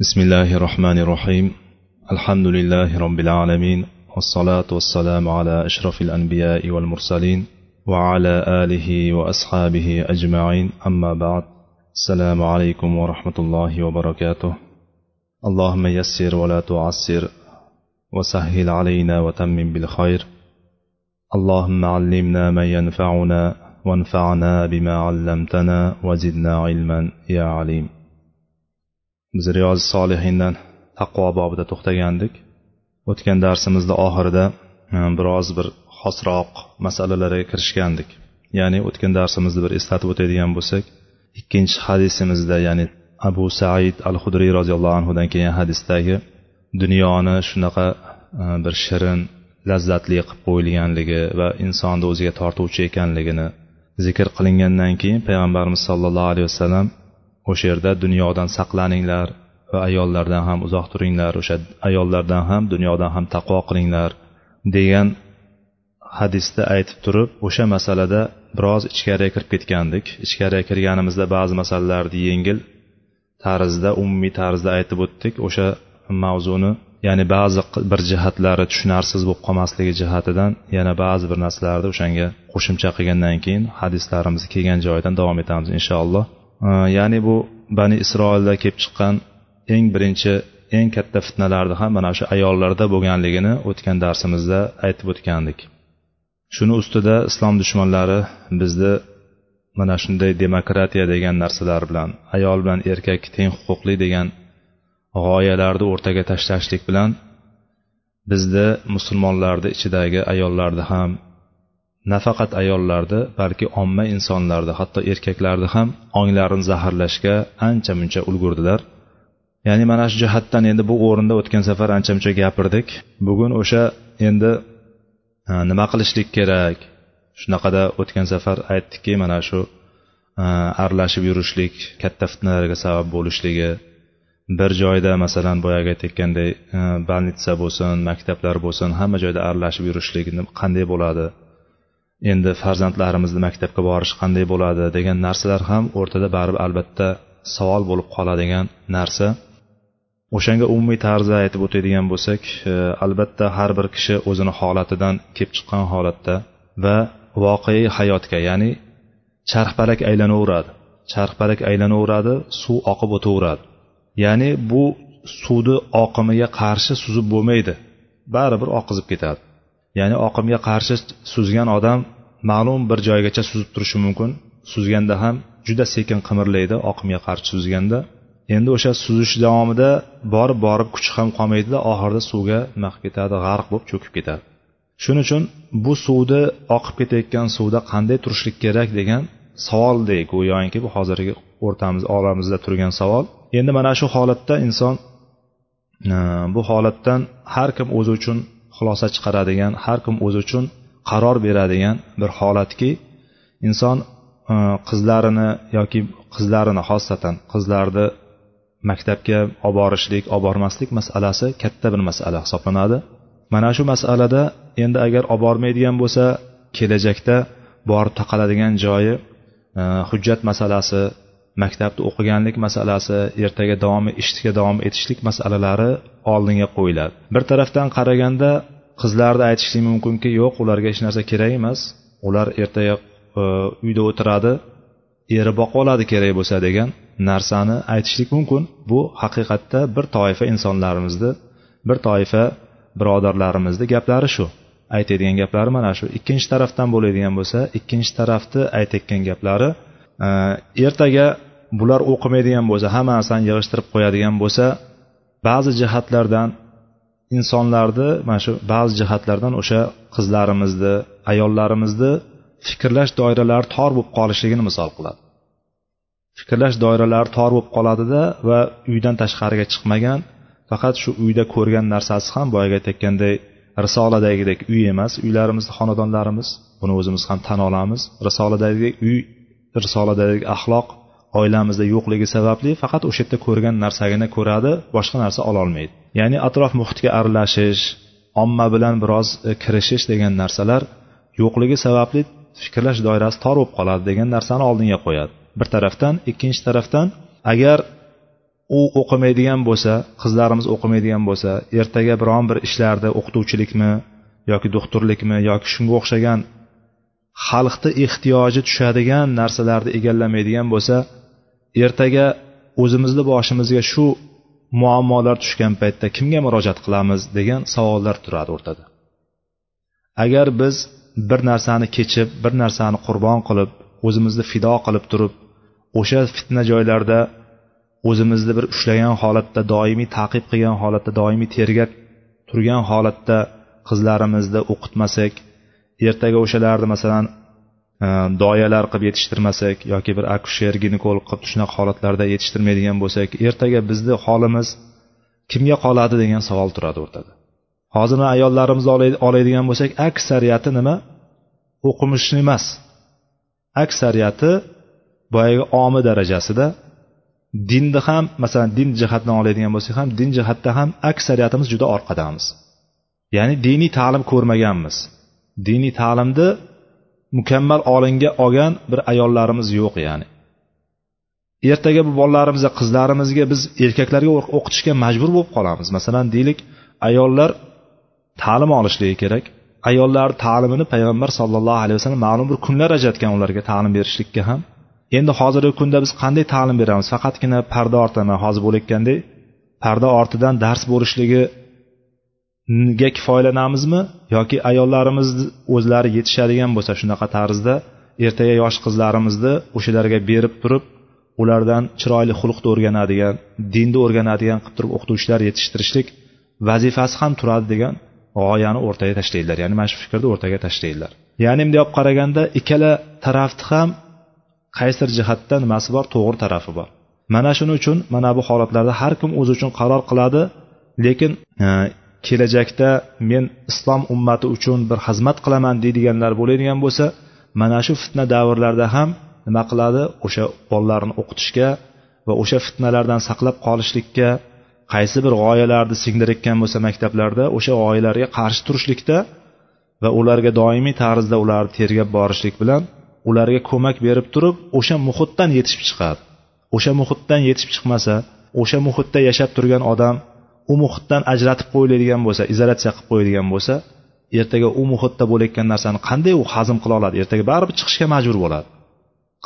بسم الله الرحمن الرحيم الحمد لله رب العالمين والصلاة والسلام على أشرف الأنبياء والمرسلين وعلى آله وأصحابه أجمعين أما بعد السلام عليكم ورحمة الله وبركاته اللهم يسر ولا تعسر وسهل علينا وتمم بالخير اللهم علمنا ما ينفعنا وانفعنا بما علمتنا وزدنا علما يا عليم biz riyozi solihindan taqvo bobida to'xtagandik. O'tgan darsimizda oxirida e, biroz bir xosroq masalalarga kirishgandik. Ya'ni o'tgan darsimizda bir eslatib o'tadigan bo'lsak ikkinchi hadisimizda ya'ni abu said al hudriy roziyallohu anhudan kelgan hadisdagi dunyoni shunaqa e, bir shirin lazzatli qilib qo'yilganligi va insonni o'ziga tortuvchi ekanligini zikr qilingandan keyin payg'ambarimiz sollallohu alayhi vasallam o'sha yerda dunyodan saqlaninglar va ayollardan ham uzoq turinglar o'sha ayollardan ham dunyodan ham taqvo qilinglar degan hadisda aytib turib o'sha masalada biroz ichkariga kirib ketgandik. Ichkariga kirganimizda ba'zi masalalarni yengil tarzda umumiy tarzda aytib o'tdik. O'sha mavzuni ya'ni ba'zi bir jihatlari tushunarsiz bo'lib qolmasligi jihatidan yana ba'zi bir narsalarni o'shanga qo'shimcha qilgandan keyin hadislarimiz kelgan joyidan davom etamiz inshaalloh. Ya'ni bu bani isroilda kelib chiqqan eng birinchi eng katta fitnalarni ham mana shu ayollarda bo'lganligini o'tgan darsimizda aytib o'tgandik. Shuni ustida islom dushmanlari bizni mana shunday demokratiya degan narsalar bilan ayol bilan erkak teng huquqli degan g'oyalarni o'rtaga tashlashlik bilan bizni musulmonlarni ichidagi ayollarni ham nafaqat ayollarni balki omma insonlarni hatto erkaklarni ham onglarini zaharlashga ancha muncha ulgurdilar. Ya'ni mana shu jihatdan endi bu o'rinda o'tgan safar ancha muncha gapirdik. Bugun o'sha endi nima qilishlik kerak? Shunaqada o'tgan safar aytdikki mana shu aralashib yurishlik katta fitnalarga sabab bo'lishligi. Bir joyda masalan boyagi aytayotganday больница bo'lsin maktablar bo'lsin hamma joyda aralashib yurishlik qanday bo'ladi? Endi farzandlarimizni maktabga borish qanday bo'ladi degan narsalar ham o'rtada baribir albatta savol bo'lib qoladigan narsa. O'shanga umumiy tarzda aytib o'tadigan bo'lsak e, albatta har bir kishi o'zini holatidan kelib chiqqan holatda va voqea hayotga ya'ni charxpalak aylanaveradi. Charxpalak aylanaveradi suv oqib o'taveradi. Ya'ni bu suvni oqimiga qarshi suzib bo'lmaydi. Baribir oqizib ketadi. Ya'ni oqimga qarshi suzgan odam ma'lum bir joygacha suzib turishi mumkin. Suzganda ham juda sekin qimirlaydi oqimga qarshi suzganda. Endi o'sha suzish davomida borib borib kuchi ham qolmaydida oxirida suvga nima qilib ketadi g'arq bo'lib cho'kib ketadi. Shuning uchun bu suvni oqib ketayotgan suvda qanday turishlik kerak degan savoldek go'yoki bu hozirgi o'rtamiz olamizda turgan savol. Endi mana shu holatda inson e, bu holatdan har kim o'zi uchun xulosa chiqaradigan har kim o'zi uchun qaror beradigan bir holatki inson e, qizlarini yoki qizlarini xosatan qizlarni maktabga olib borishlik olib bormaslik masalasi katta bir masala hisoblanadi. Mana shu masalada endi agar olib bormaydigan bo'lsa kelajakda borib taqaladigan joyi e, hujjat masalasi maktabda o'qiganlik masalasi ertaga davom ishga davom etishlik masalalari oldinga qo'yiladi. Bir tarafdan qaraganda qizlarni aytishlik mumkinki yo'q ularga hech narsa kerak emas. Ular ertaga e, uyda o'tiradi eri boqib oladi kerak bo'lsa degan narsani aytishlik mumkin. Bu haqiqatda bir toifa insonlarimizni bir toifa birodarlarimizni gaplari shu. Aytadigan gaplari mana shu. Ikkinchi tarafdan bo'ladigan bo'lsa ikkinchi tarafni aytayotgan gaplari e, ertaga bular o'qimaydigan bo'lsa hammasini yig'ishtirib qo'yadigan bo'lsa ba'zi jihatlardan insonlarni mana shu ba'zi jihatlardan o'sha qizlarimizni ayollarimizni fikrlash doiralari tor bo'lib qolishligini misol qiladi. Fikrlash doiralari tor bo'lib qoladida va uydan tashqariga chiqmagan faqat shu uyda ko'rgan narsasi ham boyagi aytayotganday risoladagidek uy emas uylarimiz xonadonlarimiz buni o'zimiz ham tan olamiz. Risoladagi uy risoladagi axloq oilamizda yo'qligi sababli faqat o'sha yerda ko'rgan narsagina ko'radi boshqa narsa ololmaydi. Ya'ni atrof muhitga aralashish omma bilan biroz e, kirishish degan narsalar yo'qligi sababli fikrlash doirasi tor bo'lib qoladi degan narsani oldinga qo'yadi. Bir tarafdan ikkinchi tarafdan agar u o'qimaydigan bo'lsa qizlarimiz o'qimaydigan bo'lsa ertaga biron bir ishlarda o'qituvchilikmi yoki doktorlikmi yoki shunga o'xshagan xalqni ehtiyoji tushadigan narsalarni egallamaydigan bo'lsa ertaga o'zimizni boshimizga shu muammolar tushgan paytda kimga murojaat qilamiz degan savollar turadi o'rtada. Agar biz bir narsani kechib bir narsani qurbon qilib o'zimizni fido qilib turib o'sha fitna joylarda o'zimizni bir ushlagan holatda doimiy taqib qilgan holatda doimiy tergab turgan holatda qizlarimizni o'qitmasak ertaga o'shalarni masalan Э, doyalar qilib yetishtirmasak yoki bir akusher ginekolog qilib shunaqa holatlarda yetishtirmaydigan bo'lsak ertaga bizni holimiz kimga qoladi degan savol turadi o'rtada. Hozir ayollarimizni oladigan bo'lsak aksariyati nima? O'qimishli emas. Aksariyati boyagi omi darajasida dinni ham masalan din jihatdan oladigan bo'lsak ham din jihatda ham aksariyatimiz juda orqadamiz. Ya'ni diniy ta'lim ko'rmaganmiz. Diniy ta'limni mukammal olinga olgan bir ayollarimiz yo'q ya'ni. Ertaga bu bolalarimizga qizlarimizga biz erkaklarga o'qitishga majbur bo'lib qolamiz. Masalan deylik ayollar ta'lim olishligi kerak. Ayollar ta'limini payg'ambar sollallohu alayhi vasallam ma'lum bir kunlar ajratgan ularga ta'lim berishlikka ham. Endi hozirgi kunda biz qanday ta'lim beramiz? Faqatgina parda ortidan hozir bo'layotgandek parda ortidan dars bo'lishligi kifoyalanamizmi? Yoki ayollarimiz o'zlari yetishadigan bo'lsa shunaqa tarzda ertaga yosh qizlarimizni o'shalarga berib turib ulardan chiroyli xulqni o'rganadigan dinni o'rganadigan qilib turib o'qituvchilar yetishtirishlik vazifasi ham turadi degan g'oyani o'rtaga tashlaydilar ya'ni mana shu fikrni o'rtaga tashlaydilar ya'ni bunday olib qaraganda ikkala tarafni ham qaysidir jihatdan nimasi bor? To'g'ri tarafi bor. Mana shuning uchun mana bu holatlarda har kim o'zi uchun qaror qiladi lekin e, kelajakda men islom ummati uchun bir xizmat qilaman deydiganlar bo'ladigan bo'lsa mana shu fitna davrlarida ham nima qiladi? O'sha bolalarni o'qitishga va o'sha fitnalardan saqlab qolishlikka qaysi bir g'oyalarni singdirayotgan bo'lsa maktablarda o'sha g'oyalarga qarshi turishlikda va ularga doimiy tarzda ularni tergab borishlik bilan ularga ko'mak berib turib o'sha muhitdan yetishib chiqadi. O'sha muhitdan yetishib chiqmasa o'sha muhitda yashab turgan odam u muhitdan ajratib qo'yiladigan bo'lsa izolyatsiya qilib qo'yadigan bo'lsa ertaga u muhitda bo'layotgan narsani qanday u hazm qila oladi? Ertaga baribir chiqishga majbur bo'ladi.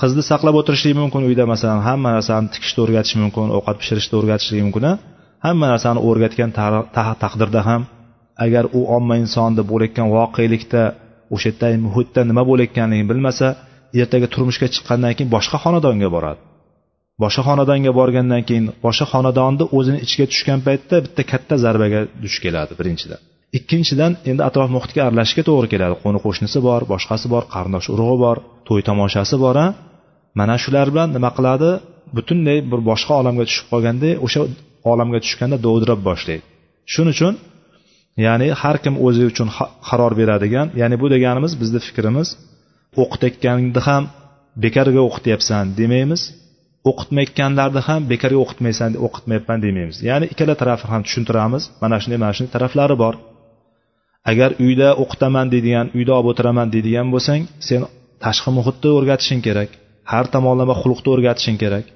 Qizni saqlab o'tirishlik mumkin uyda masalan hamma narsani tikishni o'rgatish mumkin ovqat pishirishni o'rgatishligi mumkin hamma narsani o'rgatgan taqdirda ham agar u omma insonda bo'layotgan voqelikda o'sha yerdagi muhitda nima bo'layotganligini bilmasa ertaga turmushga chiqqandan keyin boshqa xonadonga boradi. Boshqa xonadonga borgandan keyin boshqa xonadonni o'zini ichiga tushgan paytda bitta katta zarbaga duch keladi birinchidan. Ikkinchidan endi atrof muhitga aralashishga to'g'ri keladi. Qo'ni qo'shnisi bor boshqasi bor qarindosh urug'i bor to'y tomoshasi bor a mana shular bilan nima qiladi? Butunlay bir boshqa olamga tushib qolganda o'sha olamga tushganda dovdirab boshlaydi. Shuning uchun ya'ni har kim o'zi uchun qaror beradigan ya'ni bu deganimiz bizni fikrimiz o'qitayotganingni ham bekorga o'qityapsan demaymiz. O'qitmayotganlarni ham bekorga o'qitmaysan o'qitmayapman demaymiz. Ya'ni ikkala tarafni ham tushuntiramiz. Mana shunday mana shunday taraflari bor. Agar uyda o'qitaman deydigan uyda olib o'tiraman deydigan bo'lsang sen tashqi muhitni o'rgatishing kerak har tomonlama xulqni o'rgatishing kerak.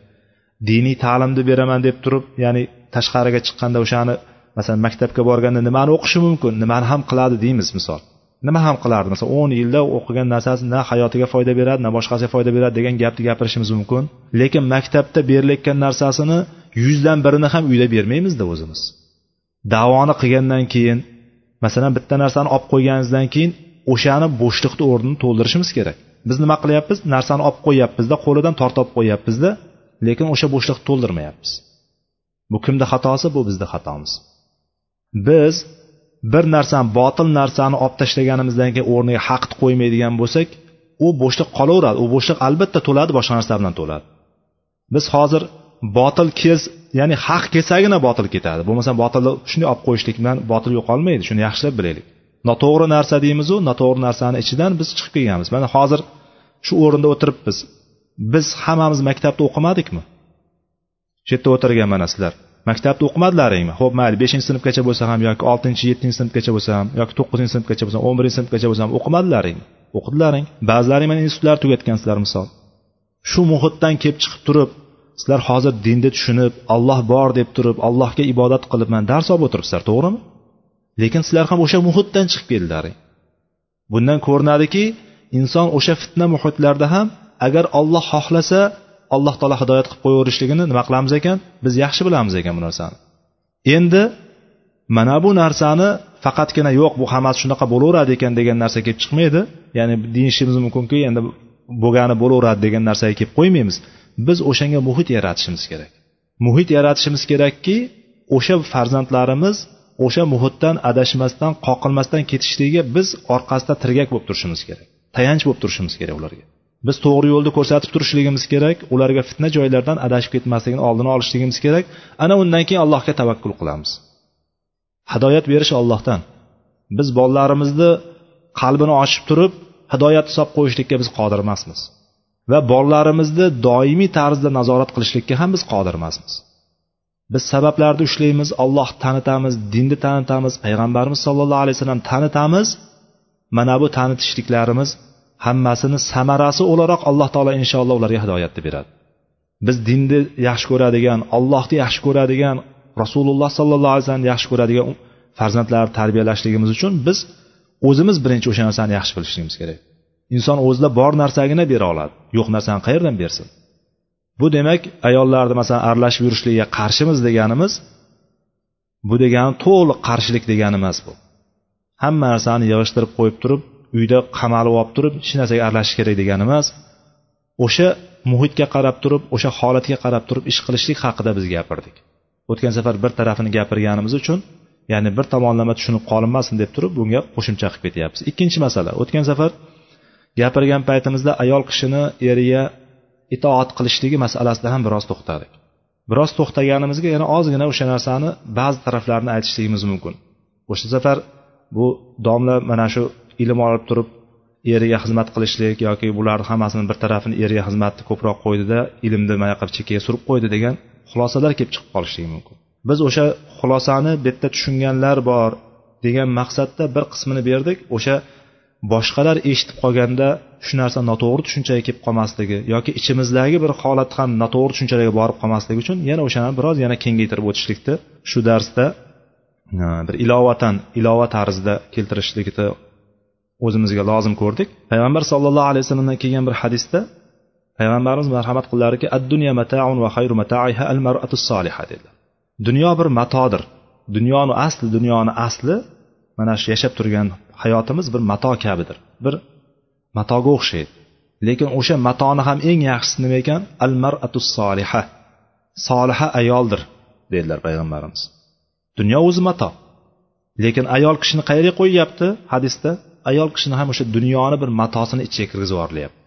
Diniy ta'limni beraman deb turib ya'ni tashqariga chiqqanda o'shani masalan maktabga borganda nimani o'qishi mumkin nimani ham qiladi deymiz misol. Nima ham qilardi? Masalan o'n yilda o'qigan narsasi na hayotiga foyda beradi na boshqasiga foyda beradi degan gapni gapirishimiz mumkin. Lekin maktabda berilayotgan narsasini yuzdan birini ham uyda bermaymizda o'zimiz. Davoni qilgandan keyin masalan bitta narsani olib qo'yganingizdan keyin o'shani bo'shliqni o'rnini to'ldirishimiz kerak. Biz nima qilyapmiz? Narsani olib qo'yyapmizda qo'lidan tortib olib qo'yyapmizda lekin o'sha bo'shliqni to'ldirmayapmiz. Bu kimni xatosi? Bu bizni xatomiz. Biz bir narsani botil narsani olib tashlaganimizdan keyin o'rniga haqni qo'ymaydigan bo'lsak u bo'shliq qolaveradi. U bo'shliq albatta to'ladi boshqa narsa bilan to'ladi. Biz hozir botil kels ya'ni haq kelsagina botil ketadi. Bo'lmasa botilni shunday olib qo'yishlik bilan botil yo'qolmaydi shuni yaxshilab bilaylik. Noto'g'ri narsa deymizu noto'g'ri narsani ichidan biz chiqib kelganmiz. Mana hozir shu o'rinda o'tiribmiz. Biz hammamiz maktabda o'qimadikmi? Shu yerda o'tirgan mana sizlar. Maktabda o'qimadilaringmi ho'p mayli beshinchi sinfgacha bo'lsa ham yoki oltinchi yettinchi sinfgacha bo'lsa ham yoki to'qqizinchi sinfgacha bo'lsa ham o'n birinchi sinfgacha bo'lsa ham o'qimadilaringmi o'qidilaring. Ba'zilaring mana institutlarni tugatgansizlar misol. Shu muhitdan kelib chiqib turib sizlar hozir dinni tushunib olloh bor deb turib allohga ibodat qilib mana dars olib o'tiribsizlar to'g'rimi? Lekin sizlar ham o'sha muhitdan chiqib keldilaring. Bundan ko'rinadiki inson o'sha fitna muhitlarda ham agar olloh xohlasa alloh taolo hidoyat qilib qo'yaverishligini nima qilamiz ekan? Biz yaxshi bilamiz ekan bu narsani. Endi mana bu narsani faqatgina yo'q bu hammasi shunaqa bo'laveradi ekan degan narsa kelib chiqmaydi. Ya'ni deyishimiz mumkinki endi bo'lgani bo'laveradi degan narsaga kelib qo'ymaymiz. Biz o'shanga muhit yaratishimiz kerak. Muhit yaratishimiz kerakki o'sha farzandlarimiz o'sha muhitdan adashmasdan qoqilmasdan ketishligiga biz orqasida tirgak bo'lib turishimiz kerak. Tayanch bo'lib turishimiz kerak ularga. Biz to'g'ri yo'lni ko'rsatib turishligimiz kerak ularga fitna joylardan adashib ketmasligini oldini olishligimiz kerak. Ana undan keyin allohga tavakkul qilamiz. Hidoyat berish ollohdan biz bolalarimizni qalbini ochib turib hidoyat solib qo'yishlikka biz qodir emasmiz. Va bolalarimizni doimiy tarzda nazorat qilishlikka ham biz qodir emasmiz. Biz sabablarni ushlaymiz olloh tanitamiz dinni tanitamiz payg'ambarimiz sollallohu alayhi vasallam tanitamiz. Mana bu tanitishliklarimiz hammasini samarasi o'laroq alloh taolo inshaalloh ularga hidoyatni beradi. Biz dinni yaxshi ko'radigan allohni yaxshi ko'radigan rasululloh sollallohu alayhi vasallamni yaxshi ko'radigan farzandlarni tarbiyalashligimiz uchun biz o'zimiz birinchi o'sha narsani yaxshi bilishligimiz kerak. Inson o'zida bor narsagina bera oladi. Yo'q narsani qayerdan bersin? Bu demak ayollarni masalan aralashib yurishligiga qarshimiz deganimiz bu degani to'liq qarshilik degani emas bu. Hamma narsani yig'ishtirib qo'yib turib uyda qamalib olib turib hech narsaga aralashish kerak degani emas o'sha muhitga qarab turib o'sha holatga qarab turib ish qilishlik haqida biz gapirdik. O'tgan safar bir tarafini gapirganimiz uchun ya'ni bir tomonlama tushunib qolinmasin deb turib bunga qo'shimcha qilib ketyapmiz. Ikkinchi masala o'tgan safar gapirgan paytimizda ayol kishini eriga itoat qilishligi masalasida ham biroz to'xtadik. Biroz to'xtaganimizga yana ozgina o'sha narsani ba'zi taraflarini aytishligimiz mumkin. O'sha safar bu domla mana shu ilm olib turib eriga xizmat qilishlik yoki bularni hammasini bir tarafini eriga xizmatni ko'proq qo'ydida ilmni mana qilib chekkaga surib qo'ydi degan xulosalar kelib chiqib qolishligi mumkin. Biz o'sha xulosani bu yerda tushunganlar bor degan maqsadda bir qismini berdik o'sha boshqalar eshitib qolganda shu narsa noto'g'ri tushunchaga kelib qolmasligi yoki ichimizdagi bir holat ham noto'g'ri tushunchalarga borib qolmasligi uchun yana o'shani biroz yana kengaytirib o'tishlikni shu darsda bir ilovatan ilova tarzida keltirishlikni o'zimizga lozim ko'rdik. Payg'ambar sollallohu alayhi vasallamdan kelgan bir hadisda payg'ambarimiz marhamat qildilarki ad dunyo mataun va xayru mataiha al mar'atu soliha dedilar. Dunyo bir matodir. Dunyoni asli dunyoni asli mana shu yashab turgan hayotimiz bir mato kabidir. Bir matoga o'xshaydi. Lekin o'sha matoni ham eng yaxshisi nima ekan? Al mar'atu soliha soliha ayoldir dedilar payg'ambarimiz. Dunyo o'zi mato. Lekin ayol kishini qayerga qo'yyapti hadisda? Ayol kishini ham o'sha dunyoni bir matosini ichiga kirgizib yuborilyapti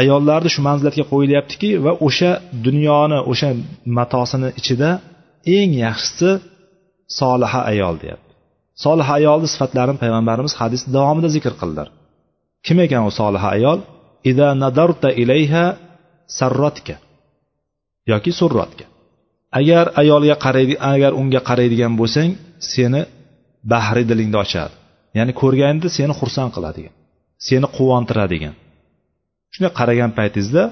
ayollarni shu manzilatga qo'yilyaptiki va o'sha dunyoni o'sha matosini ichida eng yaxshisi soliha ayol deyapti. Soliha ayolni sifatlarini payg'ambarimiz hadis davomida zikr qildilar. Kim ekan u soliha ayol? Ida nadarta ilayha sarrotka yoki surrotka agar ayolga qaraydi agar unga qaraydigan bo'lsang seni bahri dilingni ochadi. Ya'ni ko'rganingda seni xursand qiladigan seni quvontiradigan. Shunday qaragan paytingizda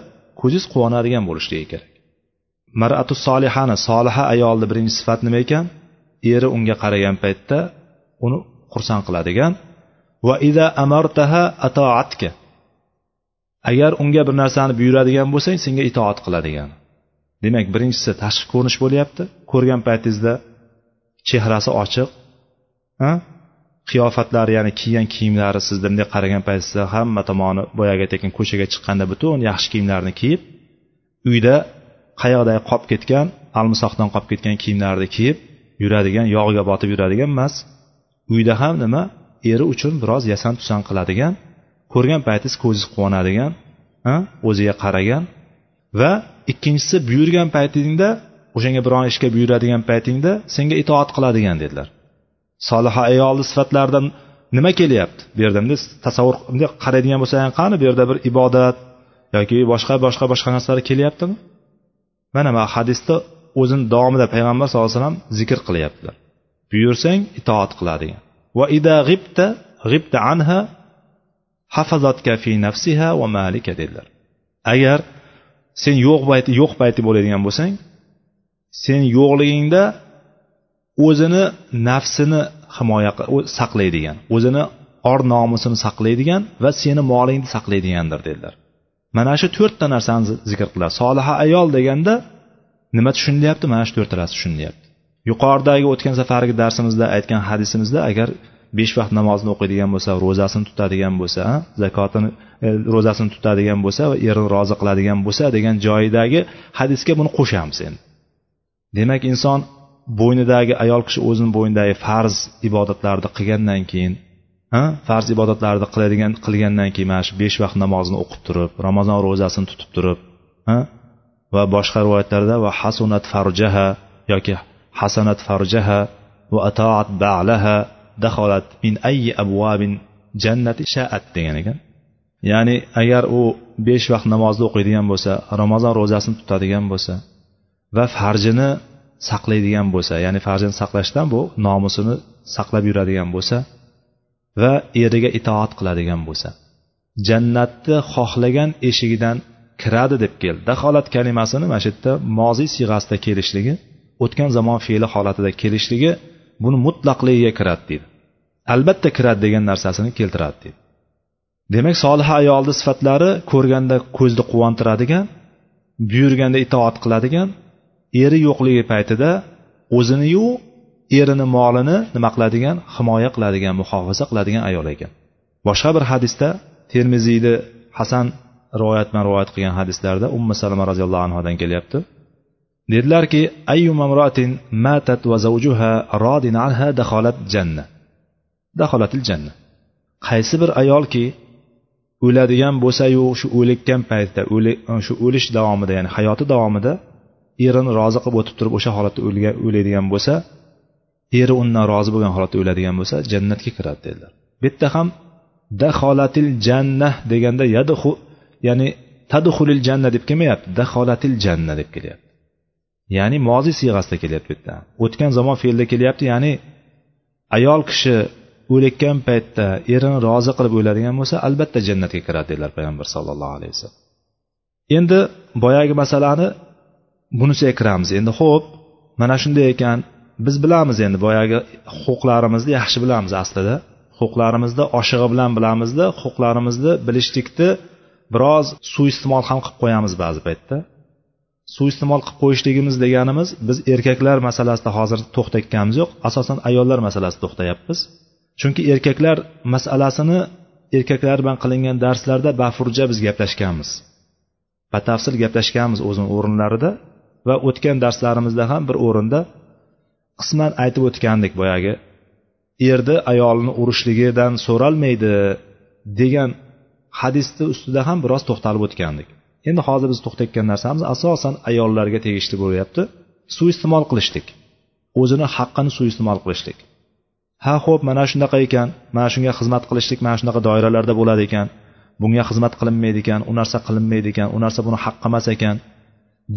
ko'zingiz quvonadigan bo'lishligi kerak. Maratu solihani soliha ayolni birinchi sifat nima ekan? Eri unga qaragan paytda uni xursand qiladigan va ida amartaha atoatka agar unga bir narsani buyuradigan bo'lsang senga itoat qiladigan. Demak birinchisi tashqi ko'rinish bo'lyapti. Ko'rgan paytingizda chehrasi ochiq qiyofatlari ya'ni kiygan kiyimlari sizni bunday qaragan paytingizda hamma tomoni boyagi aytayotgan ko'chaga chiqqanda butun yaxshi kiyimlarni kiyib uyda qayoqdagi qolib ketgan almisoqdan qolib ketgan kiyimlarni kiyib yuradigan yog'ga botib yuradigan emas uyda ham nima eri uchun biroz yasan tusan qiladigan ko'rgan paytingiz ko'zingiz quvonadigan o'ziga qaragan va ikkinchisi buyurgan paytingda o'shanga biron ishga buyuradigan paytingda senga itoat qiladigan dedilar. Soliha ayolni sifatlaridan nima kelyapti? Bu yerda bunday tasavvur bunday qaraydigan bo'lsang qani bu yerda bir ibodat yoki boshqa boshqa boshqa narsalar kelyaptimi? Mana mana hadisda o'zini davomida payg'ambar sallallohu alayhi vasallam zikr qilyaptilar. Buyursang itoat qiladigan va ida g'ibta g'ibta anha hafazatka fi nafsiha va malika dedilar. Agar sen yo'q payti yo'q payti bo'ladigan bo'lsang sen yo'qligingda o'zini nafsini himoya saqlaydigan o'zini or nomusini saqlaydigan va seni molingni saqlaydigandir dedilar. Mana shu to'rtta narsani zikr qiladi. Soliha ayol deganda nima tushunilyapti? Mana shu to'rtalasi tushunilyapti. Yuqoridagi o'tgan safargi darsimizda aytgan hadisimizda agar besh vaqt namozni o'qiydigan bo'lsa ro'zasini tutadigan bo'lsa zakotini e, ro'zasini tutadigan bo'lsa va erini rozi qiladigan bo'lsa degan joyidagi hadisga buni qo'shamiz endi. Demak inson bo'ynidagi ayol kishi o'zini bo'ynidagi farz ibodatlarni qilgandan keyin ha farz ibodatlarni qiladigan qilgandan keyin mana shu besh vaqt namozni o'qib turib ramazon ro'zasini tutib turib ha va boshqa rivoyatlarda va hasunat farjaha yoki hasanat farjaha va atoat ba'laha daholat min ayyi abvabin jannati sha'at degan ekan. Ya'ni agar u besh vaqt namozni o'qiydigan bo'lsa ramazon ro'zasini tutadigan bo'lsa va farjini saqlaydigan bo'lsa ya'ni farzand saqlashdan bu nomusini saqlab yuradigan bo'lsa va eriga itoat qiladigan bo'lsa jannatni xohlagan eshigidan kiradi deb keldi. Daholat kalimasini mana shu yerda moziy siyg'asida kelishligi o'tgan zamon fe'li holatida kelishligi buni mutlaqligiga kiradi deydi. Albatta kiradi degan narsasini keltiradi deydi. Demak soliha ayolni sifatlari ko'rganda ko'zni quvontiradigan buyurganda itoat qiladigan eri yo'qligi paytida o'ziniyu erini molini nima qiladigan? Himoya qiladigan muhofaza qiladigan ayol ekan. Boshqa bir hadisda termiziyni hasan rivoyat rivoyat qilgan hadislarda umma salama roziyallohu anhudan kelyapti. Dedilarki ayyu matat va zawjuha rodin anha dakholat janna. Daxolatil janna. Qaysi bir ayolki o'ladigan bo'lsayu shu o'likkan paytda shu o'lish davomida ya'ni hayoti davomida erini rozi qilib o'tib turib o'sha holatda o'laydigan bo'lsa eri undan rozi bo'lgan holatda o'ladigan bo'lsa jannatga kiradi dedilar. Bu yerda ham daholatil jannah deganda yadxu ya'ni tadxulil janna deb kelmayapti daholatil janna deb kelyapti. Ya'ni moziy siyg'asida kelyapti bu yerda o'tgan zamon fe'lida kelyapti ya'ni ayol kishi o'layotgan paytda erini rozi qilib o'ladigan bo'lsa albatta jannatga kiradi dedilar payg'ambar sallallohu alayhi vasallam. Endi boyagi masalani bunisiga kiramiz endi ho'p mana shunday ekan. Biz bilamiz endi boyagi huquqlarimizni yaxshi bilamiz aslida. Huquqlarimizni oshig'i bilan bilamizda huquqlarimizni bilishlikni biroz suiiste'mol ham qilib qo'yamiz ba'zi paytda. Suiiste'mol qilib qo'yishligimiz deganimiz biz erkaklar masalasida hozir to'xtatganimiz yo'q asosan ayollar masalasida to'xtayapmiz. Chunki erkaklar masalasini erkaklar bilan qilingan darslarda bafurja biz gaplashganmiz. Batafsil gaplashganmiz o'zini o'rinlarida. Va o'tgan darslarimizda ham bir o'rinda qisman aytib o'tgandik boyagi. Erni ayolini urishligidan so'ralmaydi degan hadisni ustida ham biroz to'xtalib o'tgandik. Endi hozir biz to'xtayotgan narsamiz asosan ayollarga tegishli bo'lyapti. Suiiste'mol qilishlik. O'zini haqqini suiiste'mol qilishlik. Ha ho'p mana shunaqa ekan mana shunga xizmat qilishlik mana shunaqa doiralarda bo'ladi ekan. Bunga xizmat qilinmaydi ekan u narsa qilinmaydi ekan u narsa buni haqqi emas ekan.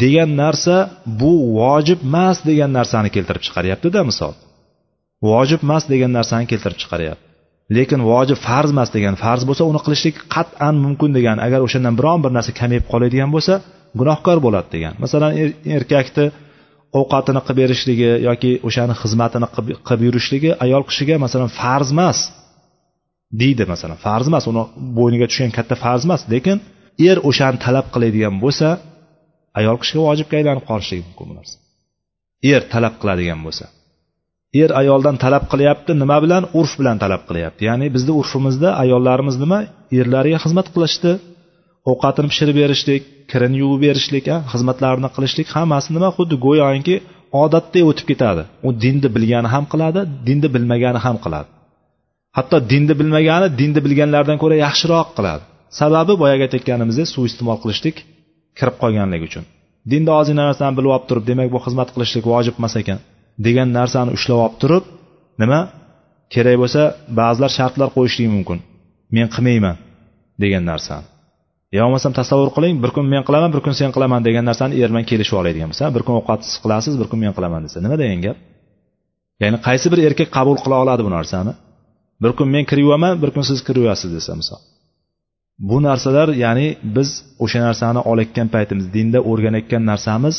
Degan narsa bu vojib emas degan narsani keltirib chiqaryaptida misol. Vojib emas degan narsani keltirib chiqaryapti. Lekin vojib farz emas degan farz bo'lsa uni qilishlik qat'an mumkin degan agar o'shandan biron bir narsa kamayib qoladigan bo'lsa gunohkor bo'ladi degan. Masalan er-, erkakni ovqatini qilib berishligi yoki o'shani xizmatini qilib yurishligi ayol kishiga masalan farz emas deydi masalan. Farz emas uni bo'yniga tushgan katta farz emas. Lekin er o'shani talab qiladigan bo'lsa ayol kishiga vojibga aylanib qolishligi mumkin bu narsa. Er talab qiladigan bo'lsa. Er ayoldan talab qilyapti nima bilan? Urf bilan talab qilyapti. Ya'ni bizni urfimizda ayollarimiz nima? Erlariga xizmat qilishdi. Ovqatini pishirib berishlik kirini yuvib berishlik xizmatlarini qilishlik hammasi nima? Xuddi go'yoki odatdek o'tib ketadi. U dinni bilgani ham qiladi dinni bilmagani ham qiladi. Hatto dinni bilmagani dinni bilganlardan ko'ra yaxshiroq qiladi. Sababi boyagi aytayotganimizdek suiiste'mol qilishlik kirib qolganligi uchun. Dinda ozgina narsani bilib olib turib demak bu xizmat qilishlik vojib emas ekan degan narsani ushlab olib turib nima? Kerak bo'lsa ba'zilar shartlar qo'yishligi mumkin. Men qilmayman degan narsani. Yo bo'lmasam tasavvur qiling bir kun men qilaman bir kun sen qilaman degan narsani er bilan kelishib oladigan bo'lsa bir kun ovqat siz qilasiz bir kun men qilaman desa nima degan gap? Ya'ni qaysi bir erkak qabul qila oladi bu narsani? Bir kun men kirib yuvaman bir kun siz kirib yuvasiz desa misol. Bu narsalar ya'ni biz o'sha narsani olayotgan paytimiz dinda o'rganayotgan narsamiz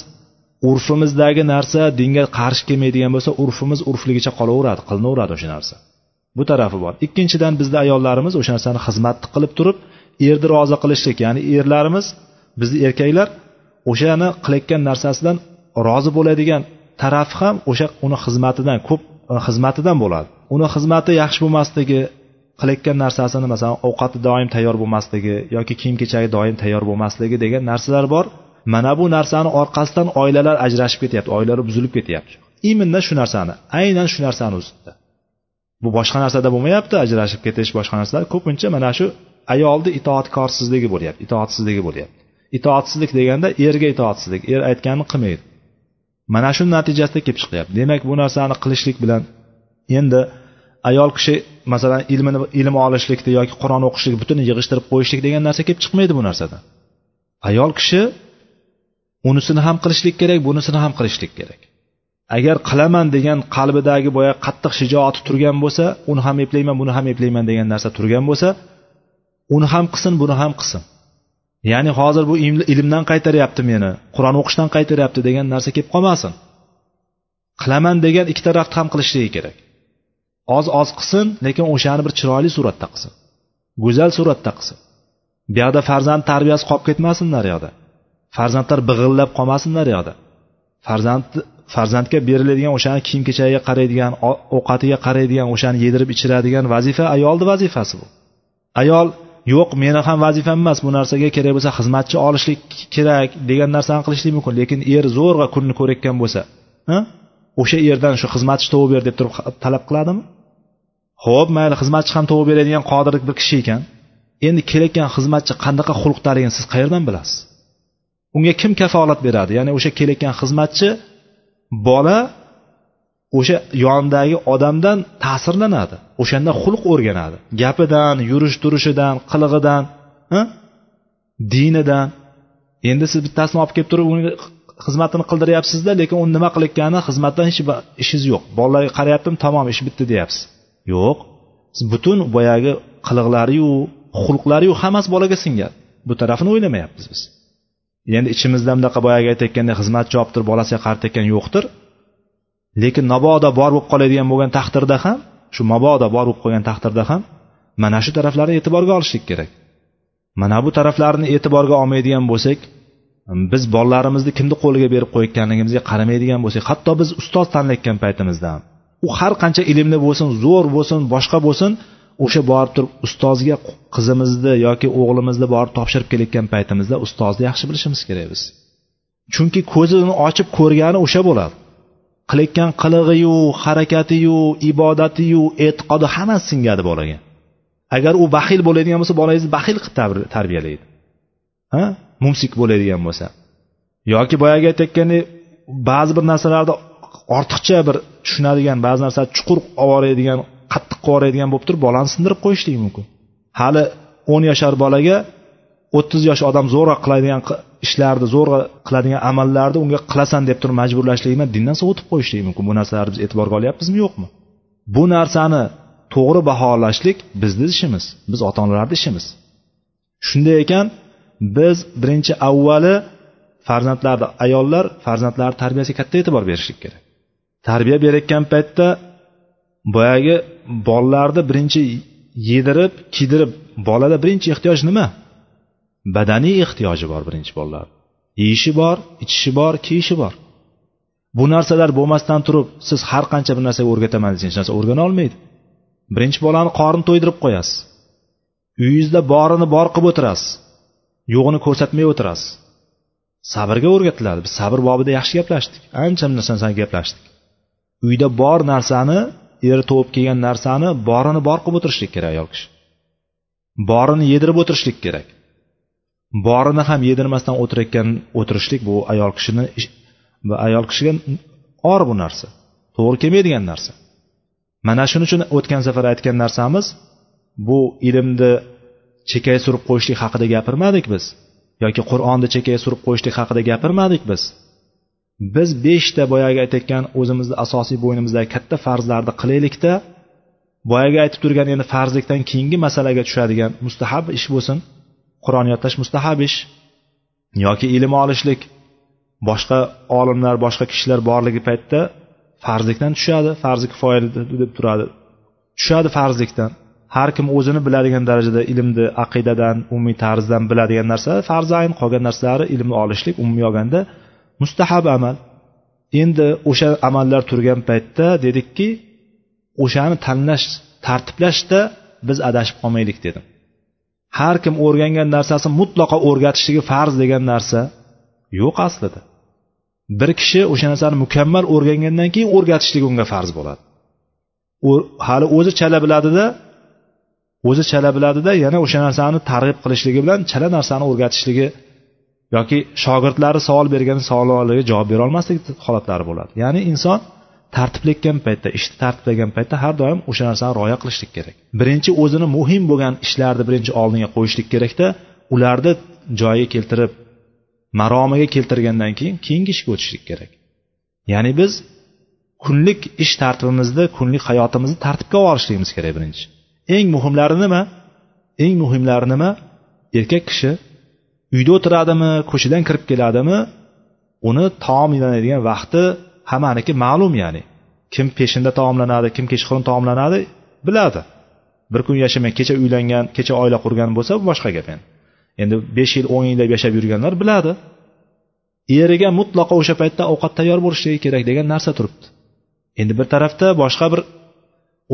urfimizdagi narsa dinga qarshi kelmaydigan bo'lsa urfimiz urfligicha qolaveradi qilinaveradi o'sha narsa. Bu tarafi bor. Ikkinchidan bizda ayollarimiz o'sha narsani xizmatni qilib turib erni rozi qilishlik ya'ni erlarimiz bizni erkaklar o'shani qilayotgan narsasidan rozi bo'ladigan taraf ham o'sha uni xizmatidan ko'p xizmatidan bo'ladi. Uni xizmati yaxshi bo'lmasligi qilayotgan narsasini masalan ovqati doim tayyor bo'lmasligi yoki kiyim kechagi doim tayyor bo'lmasligi degan narsalar bor. Mana bu narsani orqasidan oilalar ajrashib ketyapti oilalar buzilib ketyapti. Именно shu narsani aynan shu narsani ustida bu boshqa narsada bo'lmayapti ajrashib ketish boshqa narsalar. Ko'pincha mana shu ayolni itoatkorsizligi bo'lyapti itoatsizligi bo'lyapti. Itoatsizlik deganda erga itoatsizlik er aytganini qilmaydi. Mana shu natijasida kelib chiqyapti. Demak bu narsani qilishlik bilan endi ayol kishi masalan ilmini ilm olishlikni yoki qur'on o'qishlik butunini yig'ishtirib qo'yishlik degan narsa kelib chiqmaydi bu narsadan. Ayol kishi unisini ham qilishlik kerak bunisini ham qilishlik kerak. Agar qilaman degan qalbidagi boya qattiq shijoati turgan bo'lsa uni ham eplayman buni ham eplayman degan narsa turgan bo'lsa uni ham qilsin buni ham qilsin. Ya'ni hozir bu ilmdan qaytaryapti meni qur'on o'qishdan qaytaryapti degan narsa kelib qolmasin. Qilaman degan ikki tarafni ham qilishligi kerak. Oz oz qilsin lekin o'shani bir chiroyli suratda qilsin. Go'zal suratda qilsin. Bu yoqda farzand tarbiyasi qolib ketmasin naryoqda farzandlar big'illab qolmasin naryoqda farzand farzandga beriladigan o'shani kiyim kechagiga qaraydigan ovqatiga qaraydigan o'shani yedirib ichiradigan vazifa ayolni vazifasi bu. Ayol yo'q meni ham vazifam emas bu narsaga kerak bo'lsa xizmatchi olishlik kerak degan narsani qilishlik mumkin lekin er zo'rg'a kunni ko'rayotgan bo'lsa o'sha erdan shu xizmatchi topib ber deb turib talab qiladimi? Ho'p mayli xizmatchi ham topib beradigan qodirlik bir kishi ekan. Endi kelayotgan xizmatchi qanaqa xulqdaligini siz qayerdan bilasiz? Unga kim kafolat beradi? Ya'ni o'sha kelayotgan xizmatchi bola o'sha yonidagi odamdan ta'sirlanadi o'shanda xulq o'rganadi. Gapidan yurish turishidan qilig'idan dinidan. Endi siz bittasini olib kelib turib uni xizmatini qildiryapsizda lekin u nima qilayotgani xizmatdan hech ishingiz yo'q. Bolalarga qarayaptimi tamom ish bitdi deyapsiz. Yo'q. Siz butun boyagi qiliqlariyu xulqlariyu hammasi bolaga singan. Bu tarafini o'ylamayapmiz biz. Endi ichimizda bunaqa boyagi aytayotgandek xizmatchi olib turib bolasiga qaratayotgan yo'qdir. Lekin mabodo bor bo'lib qoladigan bo'lgan taqdirda ham shu mabodo bor bo'lib qolgan taqdirda ham mana shu taraflarni e'tiborga olishlik kerak. Mana bu taraflarni e'tiborga olmaydigan bo'lsak biz bolalarimizni kimni qo'liga berib qo'yayotganligimizga qaramaydigan bo'lsak hatto biz ustoz tanlayotgan paytimizda ham u har qancha ilmli bo'lsin zo'r bo'lsin boshqa bo'lsin o'sha borib turib ustozga qizimizni yoki o'g'limizni borib topshirib kelayotgan paytimizda ustozni yaxshi bilishimiz kerak biz. Chunki ko'zini ochib ko'rgani o'sha bo'ladi. Qilayotgan qilig'iyu harakatiyu ibodatiyu e'tiqodi hammasi singadi bolaga. Agar u baxil bo'ladigan bo'lsa bolangizni baxil qilib tarbiyalaydi. Ha? Mumsik bo'ladigan bo'lsa. Yoki boyagi aytayotgandek ba'zi bir narsalarni ortiqcha bir tushunadigan ba'zi narsalar chuqur olib qattiq qilib yuboradigan bo'lib turib bolani sindirib qo'yishligi mumkin. Hali o'n yashar bolaga o'ttiz yosh odam zo'rg'a qiladigan ishlarni zo'rg'a qiladigan amallarni unga qilasan deb turib majburlashlik bilan dindan sovutib qo'yishlik mumkin. Bu narsalarni biz e'tiborga olyapmizmi yo'qmi? Bu narsani to'g'ri baholashlik bizni ishimiz biz ota onalarni ishimiz. Shunday ekan biz birinchi avvali farzandlarni ayollar farzandlar tarbiyasiga katta e'tibor berishlik kerak. Tarbiya berayotgan paytda boyagi bolalarni birinchi yedirib kiydirib bolada birinchi ehtiyoj nima? Badaniy ehtiyoji bor birinchi bolalar yeyishi bor ichishi bor kiyishi bor. Bu narsalar bo'lmasdan turib siz har qancha bir narsaga o'rgataman desangiz hech narsa o'rgana olmaydi. Birinchi bolani qorin to'ydirib qo'yasiz. Uyingizda borini bor qilib o'tirasiz. Yo'g'ini ko'rsatmay o'tirasiz. Sabrga o'rgatiladi. Biz sabr bobida yaxshi gaplashdik. Ancha narsani gaplashdik. Uyda bor narsani eri tug'ib kelgan narsani borini bor qilib o'tirishlik kerak ayol kishi. Borini yedirib o'tirishlik kerak. Borini ham yedirmasdan o'tirayotgan o'tirishlik bu ayol kishini va ayol kishiga or bu narsa. To'g'ri kelmaydigan narsa. Mana shuning uchun o'tgan safar aytgan narsamiz bu ilmni chekkaga surib qo'yishlik haqida gapirmadik biz. Yoki qur'onni chekkaga surib qo'yishlik haqida gapirmadik biz. Biz beshta boyagi aytayotgan o'zimizni asosiy bo'ynimizdagi katta farzlarni qilaylikda boyagi aytib turgan endi farzlikdan keyingi masalaga tushadigan mustahab ish bo'lsin. Qur'on yodlash mustahab ish yoki ilm olishlik boshqa olimlar boshqa kishilar borligi paytda farzlikdan tushadi farzi kifoya deb turadi. Tushadi farzlikdan. Har kim o'zini biladigan darajada ilmni aqidadan umumiy tarzdan biladigan narsa farzayn qolgan narsalari ilmni olishlik umumiy olganda mustahab amal. Endi o'sha amallar turgan paytda dedikki o'shani tanlash tartiblashda biz adashib qolmaylik dedim. Har kim o'rgangan narsasi mutlaqo o'rgatishligi farz degan narsa yo'q aslida. Bir kishi o'sha narsani mukammal o'rgangandan keyin o'rgatishligi unga farz bo'ladi. U hali o'zi chala biladida o'zi chala biladida yana o'sha narsani targ'ib qilishligi bilan chala narsani o'rgatishligi yoki shogirdlari savol bergan savollariga javob berolmaslik holatlari bo'ladi. Ya'ni inson tartiblayotgan paytda ishni tartiblagan paytda har doim o'sha narsani rioya qilishlik kerak. Birinchi o'zini muhim bo'lgan ishlarni birinchi oldinga qo'yishlik kerakda ularni joyiga keltirib maromiga keltirgandan keyin keyingi ishga o'tishlik kerak. Ya'ni biz kunlik ish tartibimizni kunlik hayotimizni tartibga olib borishligimiz kerak birinchi. Eng muhimlari nima? Eng muhimlari nima? Erkak kishi uyda o'tiradimi ko'chadan kirib keladimi? Uni taomlanadigan vaqti hammaniki ma'lum ya'ni. Kim peshinda taomlanadi kim kechqurun taomlanadi biladi. Bir kun yashamay kecha uylangan kecha oila qurgan bo'lsa bu boshqa gap endi. Endi besh yil o'n yillab yashab yurganlar biladi. Eriga mutlaqo o'sha paytda ovqat tayyor bo'lishligi kerak degan narsa turibdi. Endi bir tarafda boshqa bir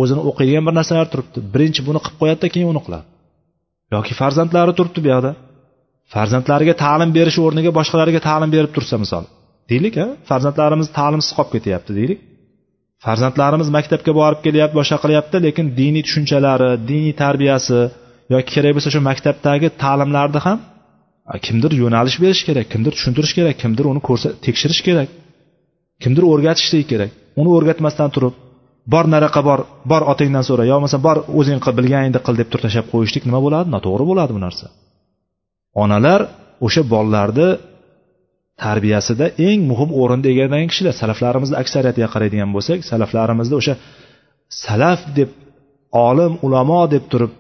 o'zini o'qiydigan bir narsalar turibdi. Birinchi buni qilib qo'yadida keyin uni qiladi. Yoki farzandlari turibdi bu yoqda. Farzandlariga ta'lim berish o'rniga boshqalarga ta'lim berib tursa misol. Deylik a farzandlarimiz ta'limsiz qolib ketyapti deylik. Farzandlarimiz maktabga borib kelyapti boshqa qilyapti lekin diniy tushunchalari diniy tarbiyasi yoki kerak bo'lsa shu maktabdagi ta'limlarni ham kimdir yo'nalish berish kerak kimdir tushuntirish kerak kimdir uni ko'rsa tekshirish kerak kimdir o'rgatishlik kerak. Uni o'rgatmasdan turib bor naraqa bor bor otangdan so'ra. Yo bo'lmasa bor o'zing qil bilganingni qil deb turib tashlab qo'yishlik nima bo'ladi? Noto'g'ri bo'ladi bu narsa. Onalar o'sha bolalarni tarbiyasida eng muhim o'rinni egallagan kishilar. Salaflarimizni aksariyatiga qaraydigan bo'lsak salaflarimizni o'sha salaf deb olim ulamo deb turib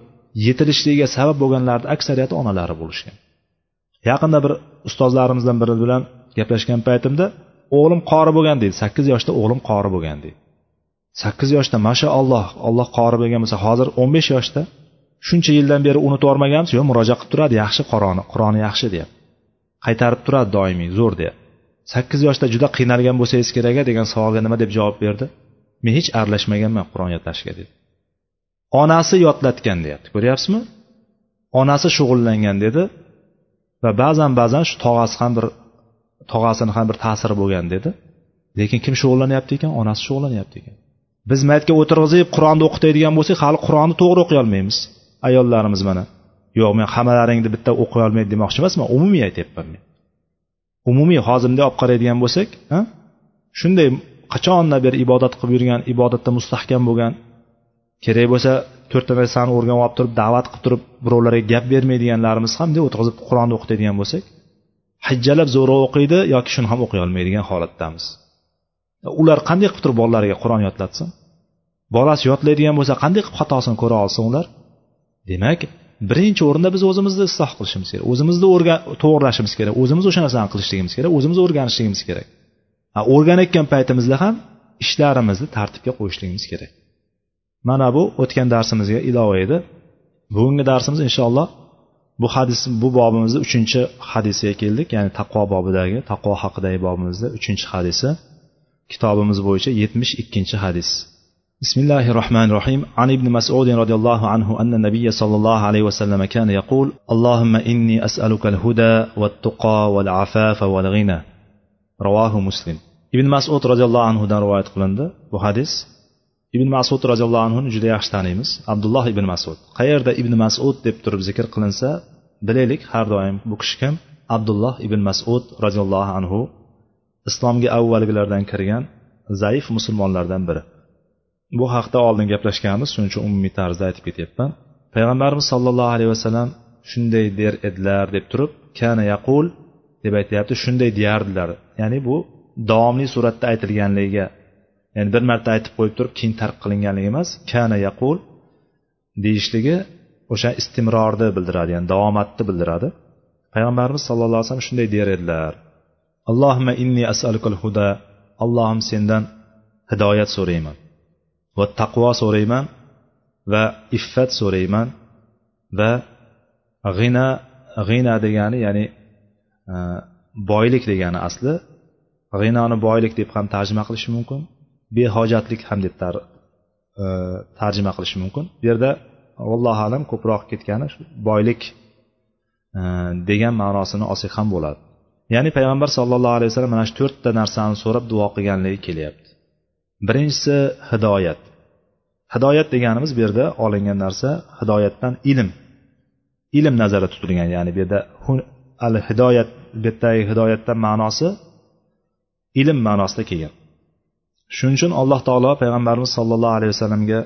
yetilishligiga sabab bo'lganlarni aksariyati onalari bo'lishgan. Yaqinda bir ustozlarimizdan biri bilan gaplashgan paytimda o'g'lim qori bo'lgan deydi sakkiz yoshda o'g'lim qori bo'lgan deydi. Sakkiz yoshda mashaalloh alloh qori bo'lgan bo'lsa hozir o'n besh yoshda. Shuncha yildan beri unutib yubormaganmiz yo'q murojaat qilib turadi yaxshi qur'oni qur'oni yaxshi deyapti. Qaytarib turadi doimiy zo'r deyapti. Sakkiz yoshda juda qiynalgan bo'lsangiz kerak a degan savolga nima deb javob berdi? Men hech aralashmaganman qur'on yodlashga dedi. Onasi yodlatgan deyapti ko'ryapsizmi? Onasi shug'ullangan dedi. Va ba'zan ba'zan shu tog'asi ham bir tog'asini ham bir ta'siri bo'lgan dedi. Lekin kim shug'ullanyapti ekan? Onasi shug'ullanyapti ekan. Biz maytga o'tirg'izib qur'onni o'qitadigan bo'lsak hali qur'onni to'g'ri o'qiy olmaymiz ayollarimiz mana. Yo'q men hammalaringni bitta o'qiy olmaydi demoqchi emasman umumiy aytyapman men. Umumiy hozir bunday olib qaraydigan bo'lsak shunday qachondan beri ibodat qilib yurgan ibodatda mustahkam bo'lgan kerak bo'lsa to'rtta narsani o'rganib olib turib da'vat qilib turib birovlarga gap bermaydiganlarimiz ham bunday o'tirg'izib qur'onni o'qitadigan bo'lsak hijjalab zo'roq o'qiydi yoki shuni ham o'qiy olmaydigan holatdamiz. Ular qanday qilib turib bolalariga qur'on yodlatsin? Bolasi yodlaydigan bo'lsa qanday qilib xatosini ko'ra olsin ular demak birinchi o'rinda biz o'zimizni isloh qilishimiz kerak o'zimizni to'g'irlashimiz kerak o'zimiz o'sha narsani qilishligimiz kerak o'zimiz o'rganishligimiz kerak. O'rganayotgan paytimizda ham ishlarimizni tartibga qo'yishligimiz kerak. Mana bu o'tgan darsimizga ilova edi. Bugungi darsimiz inshaalloh bu hadis bu bobimizni uchinchi hadisiga keldik ya'ni taqvo bobidagi taqvo haqidagi bobimizda uchinchi hadisi. Kitobimiz bo'yicha yetmish ikkinchi hadis. بسم الله الرحمن الرحيم عن ابن مسعود رضي الله عنه أن النبي صلى الله عليه وسلم كان يقول اللهم إني أسألك الهدى والتقى والعفاف والغنى رواه مسلم ibn masud roziyallohu anhudan rivoyat qilindi bu hadis ibn masud roziyallohu anhuni juda yaxshi taniymiz abdulloh ibn masud qayerda ibn masud deb turib zikr qilinsa bilaylik har doim bu kishi kim abdulloh ibn masud roziyallohu anhu islomga avvalgilardan kirgan zaif musulmonlardan biri Bu haqda oldin gaplashganmiz shuning uchun umumiy tarzda aytib ketyapman. Payg'ambarimiz sollallohu alayhi vasallam shunday der edilar deb turib kana yaqul deb aytyapti shunday deyardilar ya'ni bu davomli suratda aytilganligiga ya'ni bir marta aytib qo'yib turib keyin tark qilinganligi emas kana yaqul deyishligi o'sha istimrorni bildiradi ya'ni davomatni bildiradi. Payg'ambarimiz sallallohu alayhi vasallam shunday der edilar allohimma inni asalukal huda allohim sendan hidoyat so'rayman va taqvo so'rayman va iffat so'rayman va g'ina g'ina degani ya'ni e, boylik degani asli. G'inoni boylik deb ham tarjima qilish mumkin behojatlik ham deb tar, e, tarjima qilish mumkin. Bu yerda allohu alam ko'proq ketgani boylik e, degan ma'nosini olsak ham bo'ladi. Ya'ni payg'ambar sallallohu alayhi vasallam mana shu to'rtta narsani so'rab duo qilganligi kelyapti. Birinchisi hidoyat. Hidoyat deganimiz bu yerda olingan narsa hidoyatdan ilm. Ilm nazarda tutilgan ya'ni bu yerda al hidoyat bu yerdagi hidoyatdan ma'nosi ilm ma'nosida kelgan. Shuning uchun alloh taolo payg'ambarimiz sollallohu alayhi vasallamga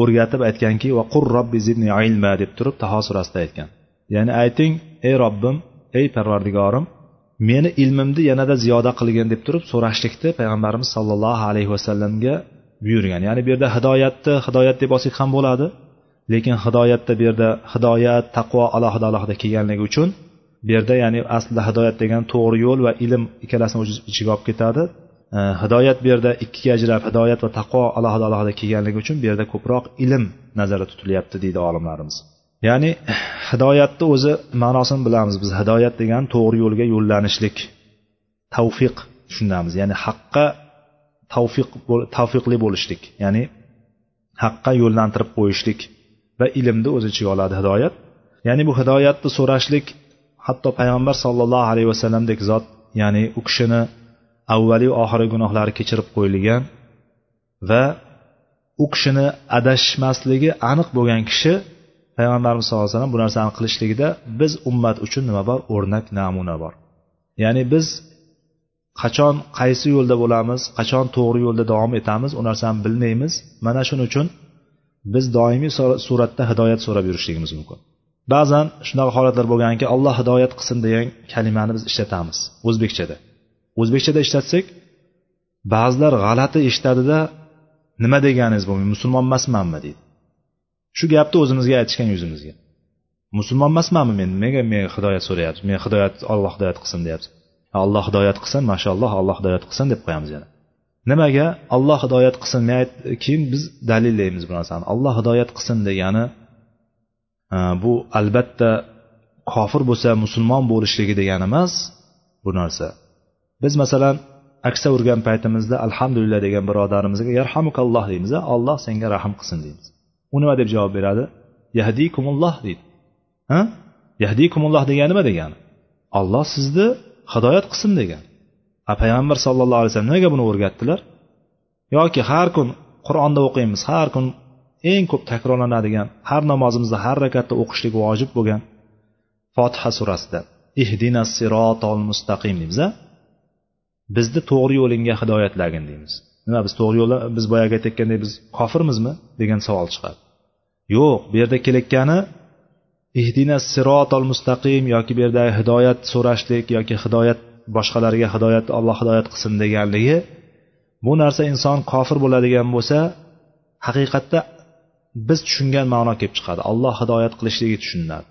o'rgatib aytganki va qur robbi zidni ilma deb turib taho surasida aytgan. Ya'ni ayting ey robbim ey parvardigorim meni ilmimni yanada ziyoda qilgin deb turib so'rashlikni payg'ambarimiz sollallohu alayhi vasallamga buyurgan. Ya'ni bu yerda hidoyatni hidoyat deb olsak ham bo'ladi lekin hidoyatda bu yerda hidoyat taqvo alohida alohida kelganligi uchun bu yerda ya'ni aslida hidoyat degan to'g'ri yo'l va ilm ikkalasini o'z ichiga olib ketadi. Hidoyat bu yerda ikkiga ajrab hidoyat va taqvo alohida alohida kelganligi uchun bu yerda ko'proq ilm nazarda tutilyapti deydi olimlarimiz. Ya'ni hidoyatni o'zi ma'nosini bilamiz biz. Hidoyat degani to'g'ri yo'lga yo'llanishlik tavfiq tushunamiz. Ya'ni haqqa tavfiq tavfiqli bo'lishlik. Ya'ni haqqa yo'llantirib qo'yishlik va ilmni o'z ichiga oladi hidoyat. Ya'ni bu hidoyatni so'rashlik hatto payg'ambar sollallohu alayhi vasallamdek zot ya'ni u kishini avvaliyu oxirgi gunohlari kechirib qo'yilgan va u kishini adashmasligi aniq bo'lgan kishi payg'ambarimiz sallallohu alayhi vasallam bu narsani qilishligida biz ummat uchun nima bor? O'rnak namuna bor. Ya'ni biz qachon qaysi yo'lda bo'lamiz qachon to'g'ri yo'lda davom etamiz u narsani bilmaymiz. Mana shuning uchun biz doimiy suratda hidoyat so'rab yurishligimiz mumkin. Ba'zan shunaqa holatlar bo'lganki alloh hidoyat qilsin degan kalimani biz ishlatamiz o'zbekchada. O'zbekchada ishlatsak ba'zilar g'alati eshitadida nima deganingiz bu musulmon emasmanmi deydi. Shu gapni o'zimizga aytishgan yuzimizga. Musulmon emasmanmi men? Nimaga men hidoyat so'rayapsiz? Men hidoyat olloh hidoyat qilsin deyapsiz. Alloh hidoyat qilsin mashaalloh alloh hidoyat qilsin deb qo'yamiz yana. Nimaga? Alloh hidoyat qilsin keyin biz dalillaymiz bu narsani alloh hidoyat qilsin degani e, bu albatta kofir bo'lsa musulmon bo'lishligi degani emas bu narsa. Biz masalan aksa urgan paytimizda alhamdulillah degan birodarimizga yarhamukalloh deymiz alloh senga rahm qilsin deymiz. U nima deb javob beradi? Yahdikumulloh deydi. Ha? Yahdikumulloh degani nima degani? Olloh sizni hidoyat qilsin degan. A payg'ambar sallallohu alayhi vasallam nimaga buni o'rgatdilar? Yoki har kun qur'onda o'qiymiz har kun eng ko'p takrorlanadigan har namozimizda har rakatda o'qishlik vojib bo'lgan fotiha surasida ihdina sirotol mustaqim deymiz a bizni to'g'ri yo'lingga hidoyatlagin deymiz. Nima biz to'g'ri yo'lda biz boyagi aytayotgandek biz kofirmizmi degan savol chiqadi. Yo'q bu yerda kelayotgani ihdina sirotol mustaqim yoki bu yerda hidoyat so'rashlik yoki hidoyat boshqalarga hidoyat alloh hidoyat qilsin deganligi bu narsa inson kofir bo'ladigan bo'lsa haqiqatda biz tushungan ma'no kelib chiqadi. Alloh hidoyat qilishligi tushuniladi.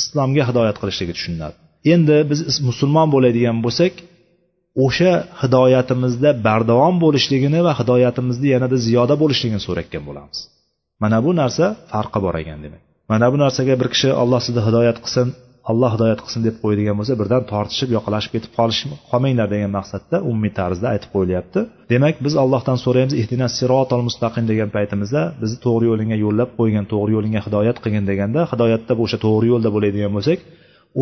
Islomga hidoyat qilishligi tushuniladi. Endi biz musulmon bo'ladigan bo'lsak o'sha hidoyatimizda bardavom bo'lishligini va hidoyatimizni yanada ziyoda bo'lishligini so'rayotgan bo'lamiz. Mana bu narsa farqi bor ekan demak. Mana bu narsaga bir kishi alloh sizni hidoyat qilsin alloh hidoyat qilsin deb qo'yadigan bo'lsa birdan tortishib yoqalashib ketib qolish qolmanglar degan maqsadda umumiy tarzda aytib qo'yilyapti. Demak biz allohdan so'raymiz ihtinas sirotol mustaqim degan paytimizda bizni to'g'ri yo'lingga yo'llab qo'ygan to'g'ri yo'lingga hidoyat qilgin deganda hidoyatda o'sha to'g'ri yo'lda bo'ladigan bo'lsak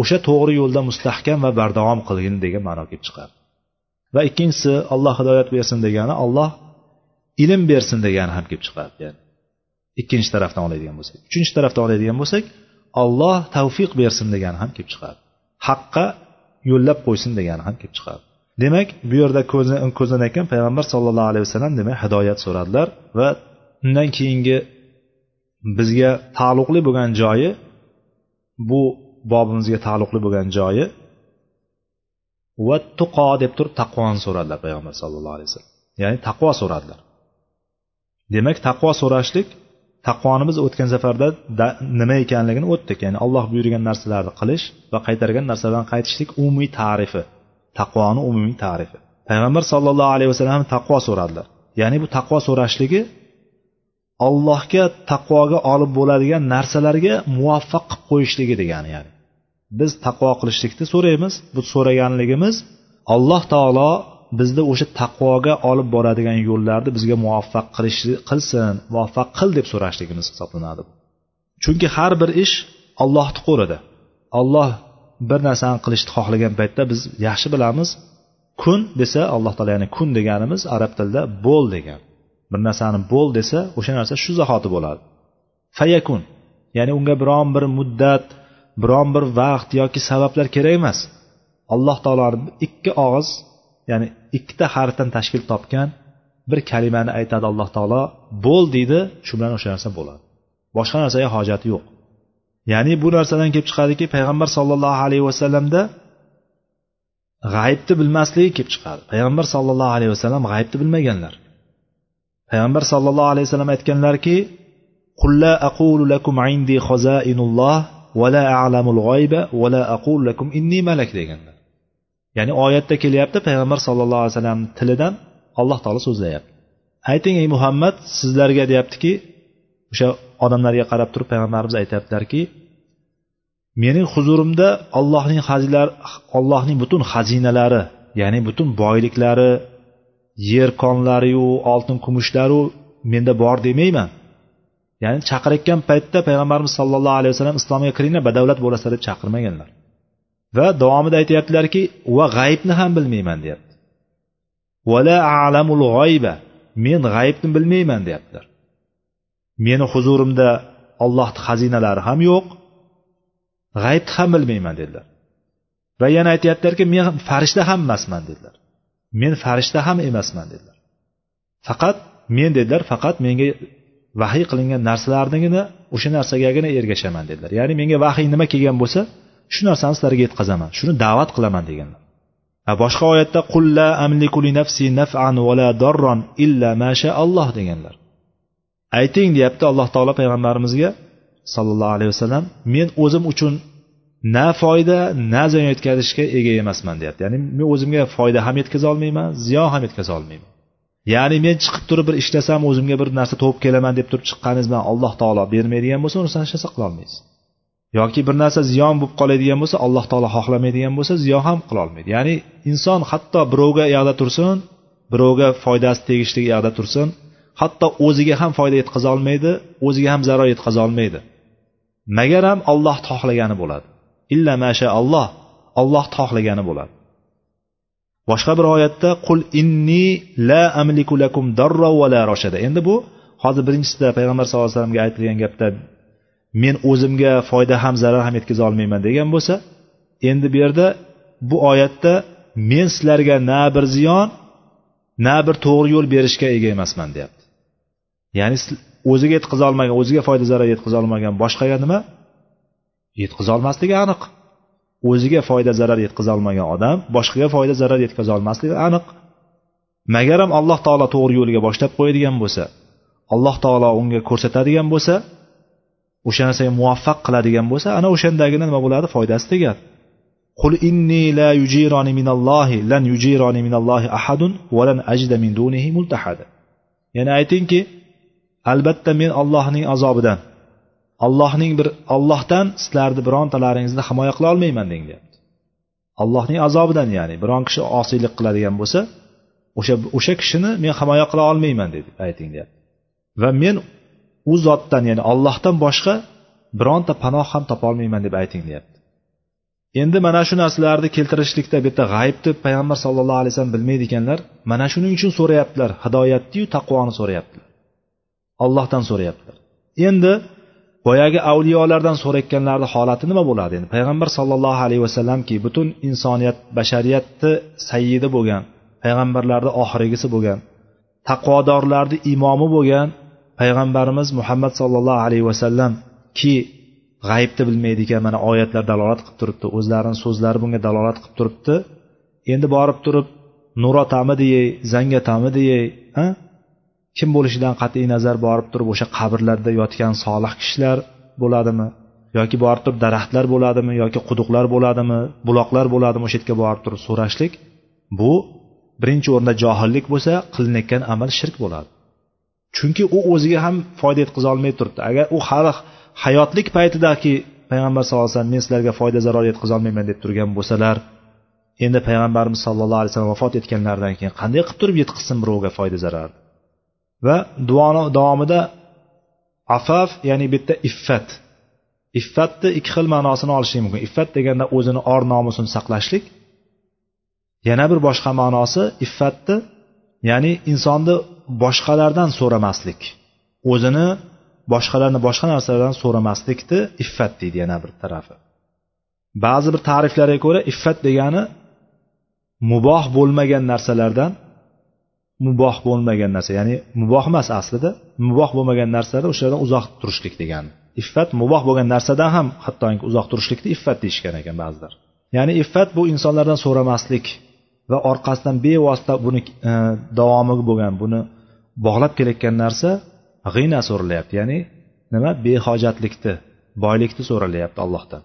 o'sha to'g'ri yo'lda mustahkam va bardavom qilgin degan ma'no kelib chiqadi. Va ikkinchisi alloh hidoyat bersin degani alloh ilm bersin degani ham kelib chiqadi. Yani ikkinchi tarafdan oladigan bo'lsak. Uchinchi tarafdan oladigan bo'lsak olloh tavfiq bersin degani ham kelib chiqadi. Haqqa yo'llab qo'ysin degani ham kelib chiqadi. Demak bu yerda ko'zlanayotgan payg'ambar sollallohu alayhi vasallam demak hidoyat so'radilar va undan keyingi bizga taalluqli bo'lgan joyi bu bobimizga taalluqli bo'lgan joyi va tuqo deb turib taqvoni so'radilar payg'ambar sallallohu alayhi vasallam. Ya'ni taqvo so'radilar. Demak taqvo so'rashlik taqvoni biz o'tgan safarda nima ekanligini o'tdik. Ya'ni alloh buyurgan narsalarni qilish va qaytargan narsalardan qaytishlik umumiy tarifi taqvoni umumiy tarifi. Payg'ambar sollallohu alayhi vasallam taqvo so'radilar. Ya'ni bu taqvo so'rashligi allohga taqvoga olib bo'ladigan narsalarga muvaffaq qilib qo'yishligi degani ya'ni. Biz taqvo qilishlikni so'raymiz. Bu so'raganligimiz alloh taolo bizni o'sha taqvoga olib boradigan yo'llarni bizga muvaffaq qilish qilsin muvaffaq qil deb so'rashligimiz hisoblanadi. Chunki har bir ish ollohni qo'lida. Olloh bir narsani qilishni xohlagan paytda biz yaxshi bilamiz. Kun desa alloh taolo ya'ni kun deganimiz arab tilida bo'l degan. Bir narsani bo'l desa o'sha narsa shu zahoti bo'ladi. Fayakun ya'ni unga biron bir muddat biron bir vaqt yoki sabablar kerak emas. Alloh taoloni ikki og'iz ya'ni ikkita harfdan tashkil topgan bir kalimani aytadi alloh taolo. Bo'l deydi shu bilan o'sha narsa bo'ladi. Boshqa narsaga hojati yo'q. Ya'ni bu narsadan kelib chiqadiki payg'ambar sollallohu alayhi vasallamda g'aybni bilmasligi kelib chiqadi. Payg'ambar sollallohu alayhi vasallam g'aybni bilmaganlar. Payg'ambar sollallohu alayhi vasallam aytganlarki qulla aqulu lakum indi xozainulloh la a'lamul g'oyba va la lakum inni malak deganlar ya'ni oyatda kelyapti payg'ambar sallallohu alayhi vasallam tilidan alloh taolo so'zlayapti ayting ey muhammad sizlarga deyaptiki o'sha odamlarga qarab turib payg'ambarimiz aytyaptilarki mening huzurimda allohning hazilar allohning butun xazinalari ya'ni butun boyliklari yer konlariyu oltin kumushlaru menda bor demayman. Ya'ni chaqirayotgan paytda payg'ambarimiz sollallohu alayhi vasallam islomga kiringlar badavlat bo'lasizlar deb chaqirmaganlar. Va davomida aytyaptilarki va g'aybni ham bilmayman deyapti. Vala alamul g'oyba men g'aybni bilmayman deyaptilar meni huzurimda ollohni xazinalari ham yo'q g'aybni ham bilmayman dedilar. Va yana aytyaptilarki men farishta ham emasman dedilar. Men farishta ham emasman dedilar. Faqat men dedilar faqat menga vahiy qilingan narsalarnigina o'sha narsagagina ergashaman dedilar. Ya'ni menga vahiy nima kelgan bo'lsa shu narsani sizlarga yetkazaman shuni da'vat qilaman deganlar. Boshqa oyatda qulla amliku li nafsi naf'an va la darron illa ma alloh deganlar. Ayting deyapti alloh taolo payg'ambarimizga sollallohu alayhi vasallam men o'zim uchun na foyda na ziyon yetkazishga ega emasman deyapti. Ya'ni men o'zimga foyda ham yetkaza olmayman ziyon ham yetkaza olmayman. Ya'ni men chiqib turib bir ishlasam o'zimga bir narsa topib kelaman deb turib chiqqaningiz bilan alloh taolo bermaydigan bo'lsa uni hech narsa qilolmaysiz. Yoki bir narsa ziyon bo'lib qoladigan bo'lsa alloh taolo xohlamaydigan bo'lsa ziyon ham qilolmaydi. Ya'ni inson hatto birovga yoqda tursin birovga foydasi tegishli yoqda tursin hatto o'ziga ham foyda yetkaza olmaydi o'ziga ham zarar yetkaza olmaydi. Magaram olloh xohlagani bo'ladi. Illa masha alloh olloh xohlagani bo'ladi. Boshqa bir oyatda qul inni la amliku lakum darra va la roshada endi bu hozir birinchisida payg'ambar sallallohu alayhi vasallamga aytilgan gapda men o'zimga foyda ham zarar ham yetkaza olmayman degan bo'lsa endi bu yerda bu oyatda men sizlarga na bir ziyon na bir to'g'ri yo'l berishga ega emasman deyapti. Ya'ni o'ziga yetkaza olmagan o'ziga foyda zarar yetkaza olmagan boshqaga nima? Yetkaza olmasligi aniq. O'ziga foyda zarar yetkaza olmagan odam boshqaga foyda zarar yetkaza olmasligi aniq magaram alloh taolo to'g'ri yo'lga boshlab qo'yadigan bo'lsa alloh taolo unga ko'rsatadigan bo'lsa o'sha narsaga muvaffaq qiladigan bo'lsa ana o'shandagina nima bo'ladi? Foydasi tegadi. Qul inni la yujironi minallohi lan yujironi minallohi ahadun va lan ajda min dunihi multahada. Ya'ni aytingki albatta men allohning azobidan allohning bir ollohdan sizlarni birontalaringizni himoya qila olmayman deng deyapti. Allohning azobidan ya'ni biron kishi osiylik qiladigan bo'lsa o'sha o'sha kishini men himoya qila olmayman dedi ayting deyapti. Va men u zotdan ya'ni ollohdan boshqa bironta panoh ham topolmayman deb ayting deyapti. Endi mana shu narsalarni keltirishlikda bu yerda deb payg'ambar sallallohu alayhi vasallam bilmaydi ekanlar mana shuning uchun so'rayaptilar hidoyatniyu taqvoni so'rayaptilar. Ollohdan so'rayaptilar. Endi boyagi avliyolardan so'rayotganlarni holati nima bo'ladi? Endi payg'ambar sollallohu alayhi vasallamki butun insoniyat bashariyatni sayyidi bo'lgan payg'ambarlarni oxirgisi bo'lgan taqvodorlarni imomi bo'lgan payg'ambarimiz muhammad sollallohu alayhi vasallam ki g'aybni bilmaydi ekan mana oyatlar dalolat qilib turibdi o'zlarini so'zlari bunga dalolat qilib turibdi. Endi borib turib nurotami deyey zangatami deyey kim bo'lishidan qat'iy nazar borib turib o'sha qabrlarda yotgan solih kishilar bo'ladimi? Yoki borib turib daraxtlar bo'ladimi? Yoki quduqlar bo'ladimi? Buloqlar bo'ladimi o'sha yerga borib turib so'rashlik? Bu birinchi o'rinda johillik bo'lsa qilinayotgan amal shirk bo'ladi. Chunki u o'ziga ham foyda yetkazolmay turibdi. Agar u hali hayotlik paytidagi payg'ambar sallallohu alayhi vasallam men sizlarga foyda zarar yetkazolmayman deb turgan bo'lsalar endi payg'ambarimiz sallallohu alayhi vasallam vafot etganlaridan keyin qanday qilib turib yetkazsin birovga foyda zarar va duoni davomida afaf ya'ni bu yerda iffat. Iffatni ikki xil ma'nosini olishlik mumkin. Iffat deganda o'zini or nomusini saqlashlik. Yana bir boshqa ma'nosi iffatni ya'ni insonni boshqalardan so'ramaslik. O'zini boshqalarni boshqa narsalardan so'ramaslikni iffat deydi yana bir tarafi. Ba'zi bir ta'riflarga ko'ra iffat degani muboh bo'lmagan narsalardan muboh bo'lmagan narsa ya'ni muboh emas aslida muboh bo'lmagan narsalardan o'shalardan uzoq turishlik degani iffat muboh bo'lgan narsadan ham hattoki uzoq turishlikni iffat deyishgan ekan ba'zilar. Ya'ni iffat bu insonlardan so'ramaslik va orqasidan bevosita buni e, davomi bo'lgan buni bog'lab kelayotgan narsa g'ina so'ralyapti ya'ni nima? Behojatlikni boylikni so'ralyapti allohdan.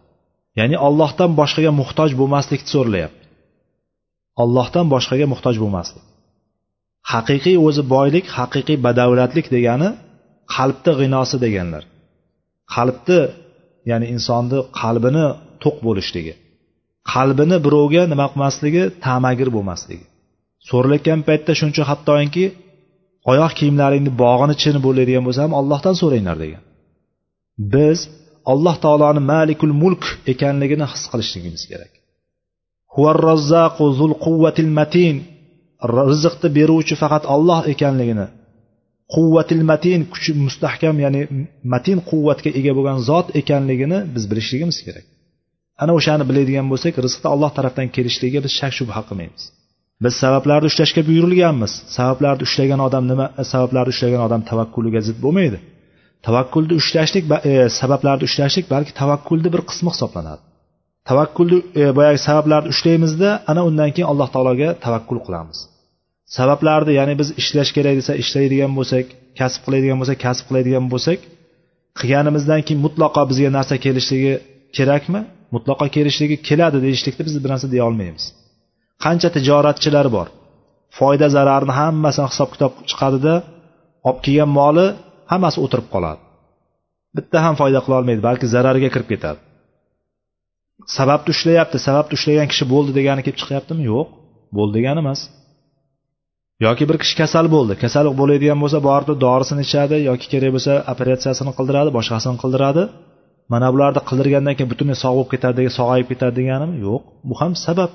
Ya'ni allohdan boshqaga muhtoj bo'lmaslikni so'ralyapti allohdan boshqaga muhtoj bo'lmaslik. Haqiqiy o'zi boylik haqiqiy badavlatlik degani qalbni g'inosi deganlar. Qalbni ya'ni insonni qalbini to'q bo'lishligi. Qalbini birovga nima qilmasligi tamagir bo'lmasligi. So'ralayotgan paytda shuncha hattoki oyoq kiyimlaringni bog'ini chini bo'ladigan bo'lsa ham ollohdan so'ranglar degan. Biz alloh taoloni malikul mulk ekanligini his qilishligimiz kerak. Matin. Rizqni beruvchi faqat olloh ekanligini quvvatil matin kuchi mustahkam ya'ni matin quvvatga ega bo'lgan zot ekanligini biz bilishligimiz kerak. Ana o'shani biladigan bo'lsak rizqni alloh tarafdan kelishligiga biz shak shubha qilmaymiz. Biz sabablarni ushlashga buyurilganmiz. Sabablarni ushlagan odam nima sabablarni ushlagan odam tavakkuliga zid bo'lmaydi. Tavakkulni ushlashlik e, sabablarni ushlashlik balki tavakkulni bir qismi hisoblanadi. Tavakkulni e, boyagi sabablarni ushlaymizda ana undan keyin alloh taologa tavakkul qilamiz. Sabablarni ya'ni biz ishlash kerak desa ishlaydigan bo'lsak kasb qiladigan bo'lsak kasb qiladigan bo'lsak qilganimizdan keyin mutlaqo bizga narsa kelishligi kerakmi? Mutlaqo kelishligi keladi deyishlikni biz bir narsa deya olmaymiz. Qancha tijoratchilar bor. Foyda zararni hammasini hisob kitob chiqadida olib kelgan moli hammasi o'tirib qoladi. Bitta ham foyda qila olmaydi balki zararga kirib ketadi. Sababni ushlayapti sababni ushlagan kishi bo'ldi degani kelib chiqyaptimi? Yo'q. Bo'ldi degani emas. Yoki bir kishi kasal bo'ldi. Kasal bo'ladigan bo'lsa borib dorisini ichadi yoki kerak bo'lsa operatsiyasini qildiradi boshqasini qildiradi. Mana bularni qildirgandan keyin butunlay sog' bo'lib ketadi sog'ayib ketadi deganimi? Yo'q. Bu ham sabab.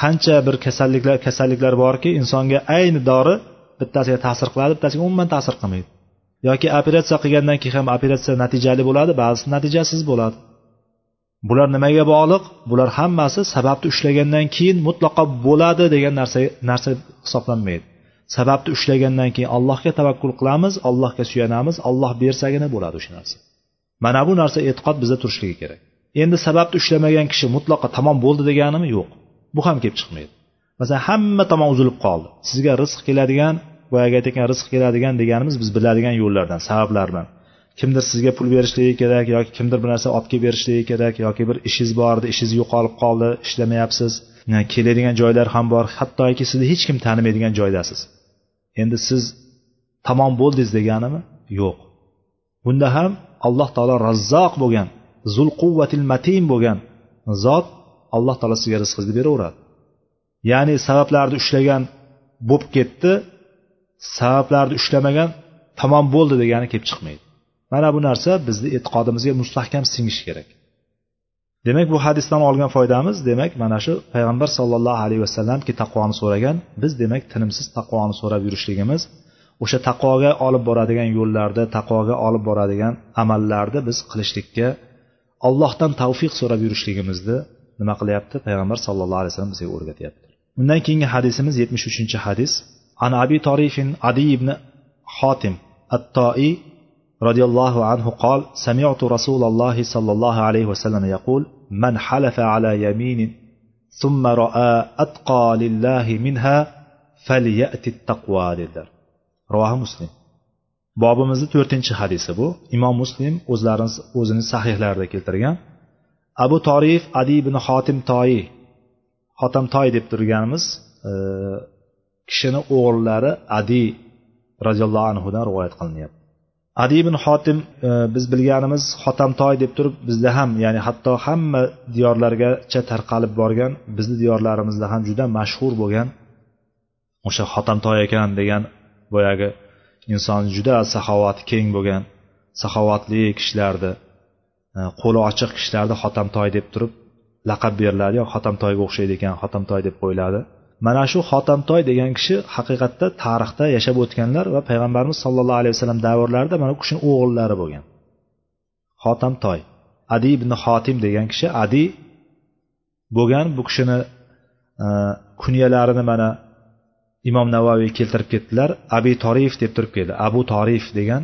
Qancha bir kasalliklar kasalliklar borki insonga ayni dori bittasiga ta'sir qiladi bittasiga umuman ta'sir qilmaydi. Yoki operatsiya qilgandan keyin ham operatsiya natijali bo'ladi ba'zisi natijasiz bo'ladi. Bular nimaga bog'liq? Bular hammasi sababni ushlagandan keyin mutlaqo bo'ladi degan narsa narsa hisoblanmaydi. Sababni ushlagandan keyin allohga tavakkul qilamiz allohga suyanamiz olloh bersagina bo'ladi o'sha narsa. Mana bu narsa e'tiqod bizda turishligi kerak. Endi sababni ushlamagan kishi mutlaqo tamom bo'ldi deganimi? Yo'q. Bu ham kelib chiqmaydi. Masalan hamma tomon uzilib qoldi. Sizga rizq keladigan boyagi aytayotgan rizq keladigan deganimiz biz biladigan yo'llardan sabablar bilan kimdir sizga pul berishligi kerak yoki kimdir bir narsa olib kelib berishligi kerak yoki bir ishingiz bor edi ishingiz yo'qolib qoldi ishlamayapsiz. Keladigan joylar ham bor. Hattoki sizni hech kim tanimaydigan joydasiz. Endi siz tamom bo'ldingiz deganimi? Yo'q. Bunda ham alloh taolo razzoq bo'lgan zul quvvatil matin bo'lgan zot alloh taolo sizga rizqingizni beraveradi ya'ni sabablarni ushlagan bo'lib ketdi sabablarni ushlamagan tamom bo'ldi degani kelib chiqmaydi. mana bu narsa bizni e'tiqodimizga mustahkam singishi kerak. Demak bu hadisdan olgan foydamiz. Demak mana shu payg'ambar sollallohu alayhi vasallamki taqvoni so'ragan biz demak tinimsiz taqvoni so'rab yurishligimiz o'sha taqvoga olib boradigan yo'llarda taqvoga olib boradigan amallarni biz qilishlikka allohdan tavfiq so'rab yurishligimizni nima qilyapti? Payg'ambar sallallohu alayhi vasallam bizga o'rgatyapti. Undan keyingi hadisimiz yetmish uchinchi hadis. An abi torifin adi ibn xotim attoi رضي الله عنه قال سمعت رسول الله صلى الله عليه وسلم يقول من حلف على يمين ثم رأى أتقى لله منها فليأتي التقوى dedilar rivohi muslim bobimizni to'rtinchi hadisi bu imom muslim o'zlarini o'zini sahihlarida keltirgan abu torif adi ibn xotim toyi xotamtoy deb turganimiz e, kishini o'g'illari adi roziyallohu anhudan rivoyat qilinyapti Adi ibn xotim e, biz bilganimiz xotamtoy deb turib bizda ham ya'ni hatto hamma diyorlargacha tarqalib borgan bizni diyorlarimizda ham juda mashhur bo'lgan o'sha xotamtoy ekan degan boyagi inson juda saxovati keng bo'lgan saxovatli kishilarni e, qo'li ochiq kishilarni xotamtoy deb turib laqab beriladi yo xotamtoyga o'xshaydi ekan xotamtoy deb qo'yiladi mana shu xotamtoy degan kishi haqiqatda tarixda yashab o'tganlar va payg'ambarimiz sollallohu alayhi vasallam davrlarida mana bu kishini o'g'illari bo'lgan. Xotamtoy adi ibn xotim degan kishi adi bo'lgan bu kishini e, kunyalarini mana imom navoiy keltirib ketdilar. Abi torif deb turib keldi. Abu torif degan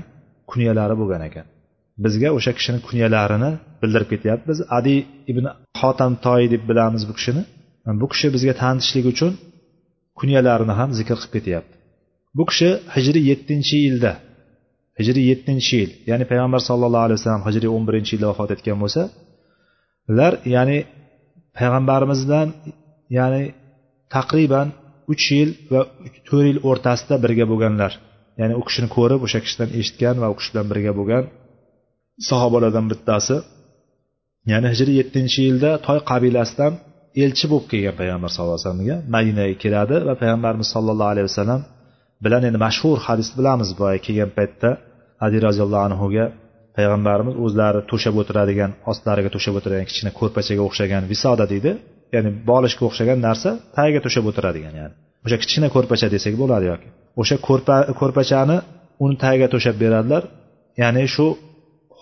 kunyalari bo'lgan ekan. Bizga o'sha kishini kunyalarini bildirib ketyapti biz adi ibn xotamtoy deb bilamiz bu kishini. Bu kishi bizga tanitishlik uchun kunyalarini ham zikr qilib ketyapti. Bu kishi hijriy yettinchi yilda hijriy yettinchi yil ya'ni payg'ambar sallallohu alayhi vasallam hijriy o'n birinchi yilda vafot etgan bo'lsa ular ya'ni payg'ambarimizdan ya'ni taqriban uch yil va to'rt yil o'rtasida birga bo'lganlar. Ya'ni u kishini ko'rib o'sha kishidan eshitgan va u kishi bilan birga bo'lgan sahobalardan bittasi. Ya'ni hijriy yettinchi yilda toy qabilasidan elchi bo'lib kelgan payg'ambar sallallohu alayhi vasallamga madinaga keladi va payg'ambarimiz sollallohu alayhi vasallam bilan endi mashhur hadis bilamiz boya kelgan paytda adi roziyallohu anhuga payg'ambarimiz o'zlari to'shab o'tiradigan ostlariga to'shab o'tiradigan kichkina ko'rpachaga o'xshagan visoda deydi. Ya'ni bolishga o'xshagan narsa tagiga to'shab o'tiradigan ya'ni. O'sha kichkina ko'rpacha desak bo'ladi yoki. O'sha ko'rpa ko'rpachani uni tagiga to'shab beradilar. Ya'ni shu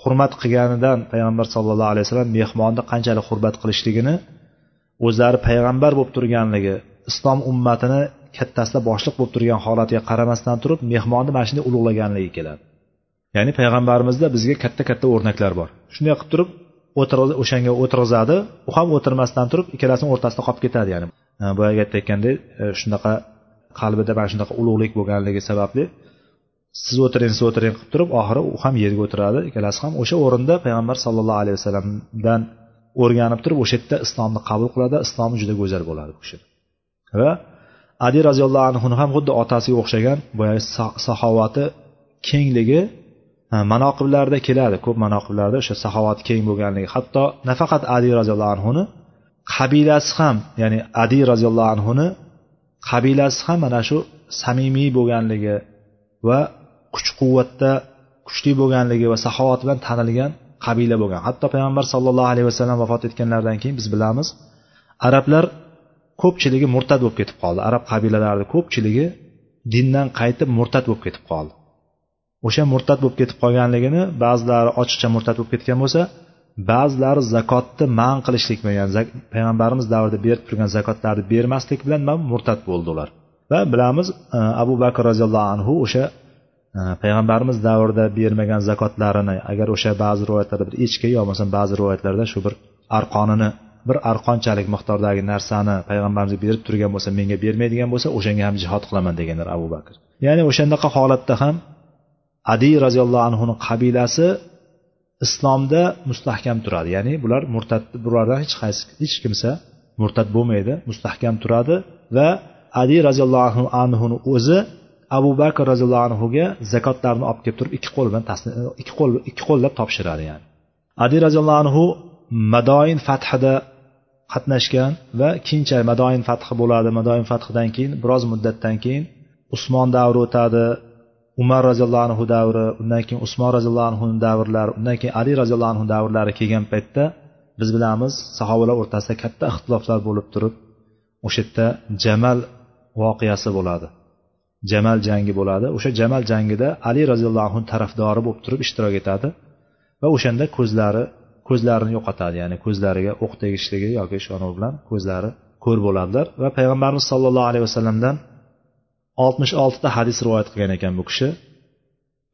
hurmat qilganidan payg'ambar sallallohu alayhi vasallam mehmonni qanchalik hurmat qilishligini o'zlari payg'ambar bo'lib turganligi islom ummatini kattasida boshliq bo'lib turgan holatiga qaramasdan turib mehmonni mana shunday ulug'laganligi keladi. Ya'ni payg'ambarimizda bizga katta katta o'rnaklar bor. Shunday qilib turib o'shanga o'tirg'izadi u ham o'tirmasdan turib ikkalasini o'rtasida qolib ketadi ya'ni. Boyagi aytayotgandek e, shunaqa qalbida mana shunaqa ulug'lik bo'lganligi sababli siz o'tiring siz o'tiring qilib turib oxiri u ham yerga o'tiradi ikkalasi ham o'sha o'rinda payg'ambar sallallohu alayhi vasallamdan o'rganib turib o'sha yerda islomni qabul qiladi islomi juda go'zal bo'ladi bu kishi. Va adi roziyallohu anhuni ham xuddi otasiga o'xshagan boyagi saxovati kengligi manoqiblarda keladi ko'p manoqiblarda o'sha saxovati keng bo'lganligi. Hatto nafaqat adi roziyallohu anhuni qabilasi ham ya'ni adi roziyallohu anhuni qabilasi ham mana shu samimiy bo'lganligi va kuch quvvatda kuchli bo'lganligi va saxovat bilan tanilgan qabila bo'lgan. Hatto payg'ambar sallallohu alayhi vasallam vafot etganlaridan keyin biz bilamiz arablar ko'pchiligi murtad bo'lib ketib qoldi. Arab qabilalarini ko'pchiligi dindan qaytib murtad bo'lib ketib qoldi. O'sha murtad bo'lib ketib qolganligini ba'zilari ochiqcha murtad bo'lib ketgan bo'lsa ba'zilari zakotni man qilishlik bilan payg'ambarimiz davrida berib turgan zakotlarni bermaslik bilan murtad bo'ldi ular. Va bilamiz e, abu bakr roziyallohu anhu o'sha payg'ambarimiz davrida bermagan zakotlarini agar o'sha ba'zi rivoyatlarda bir echki yo bo'lmasam ba'zi rivoyatlarda shu bir arqonini bir arqonchalik miqdordagi narsani payg'ambarimizga berib turgan bo'lsa menga bermaydigan bo'lsa o'shanga ham jihod qilaman deganlar abu bakr. Ya'ni o'shandaqa holatda ham adi roziyallohu anhuni qabilasi islomda mustahkam turadi. Ya'ni bular murtad bulardan hech qaysi hech kimsa murtad bo'lmaydi mustahkam turadi va adi roziyallohu anhuni o'zi abu bakr roziyallohu anhuga zakotlarni olib kelib turib ikki qo'l bilan ikki qo'l ikki qo'llab topshiradi ya'ni. Adi roziyallohu anhu madoin fathida qatnashgan va keyinchalik madoin fathi bo'ladi. Madoin fathidan keyin biroz muddatdan keyin usmon davri o'tadi umar roziyallohu anhu davri undan keyin usmon roziyallohu anhuni davrlari undan keyin ali roziyallohu anhu davrlari kelgan paytda biz bilamiz sahobalar o'rtasida katta ixtiloflar bo'lib turib o'sha yerda jamal voqeasi bo'ladi. Jamal jangi bo'ladi. O'sha jamal jangida ali roziyallohu anhu tarafdori bo'lib turib ishtirok etadi va o'shanda ko'zlari ko'zlarini yo'qotadi. Ya'ni ko'zlariga o'q tegishligi yoki shu bilan ko'zlari ko'r bo'ladilar va payg'ambarimiz sollallohu alayhi vasallamdan oltmish oltita hadis rivoyat qilgan ekan bu kishi.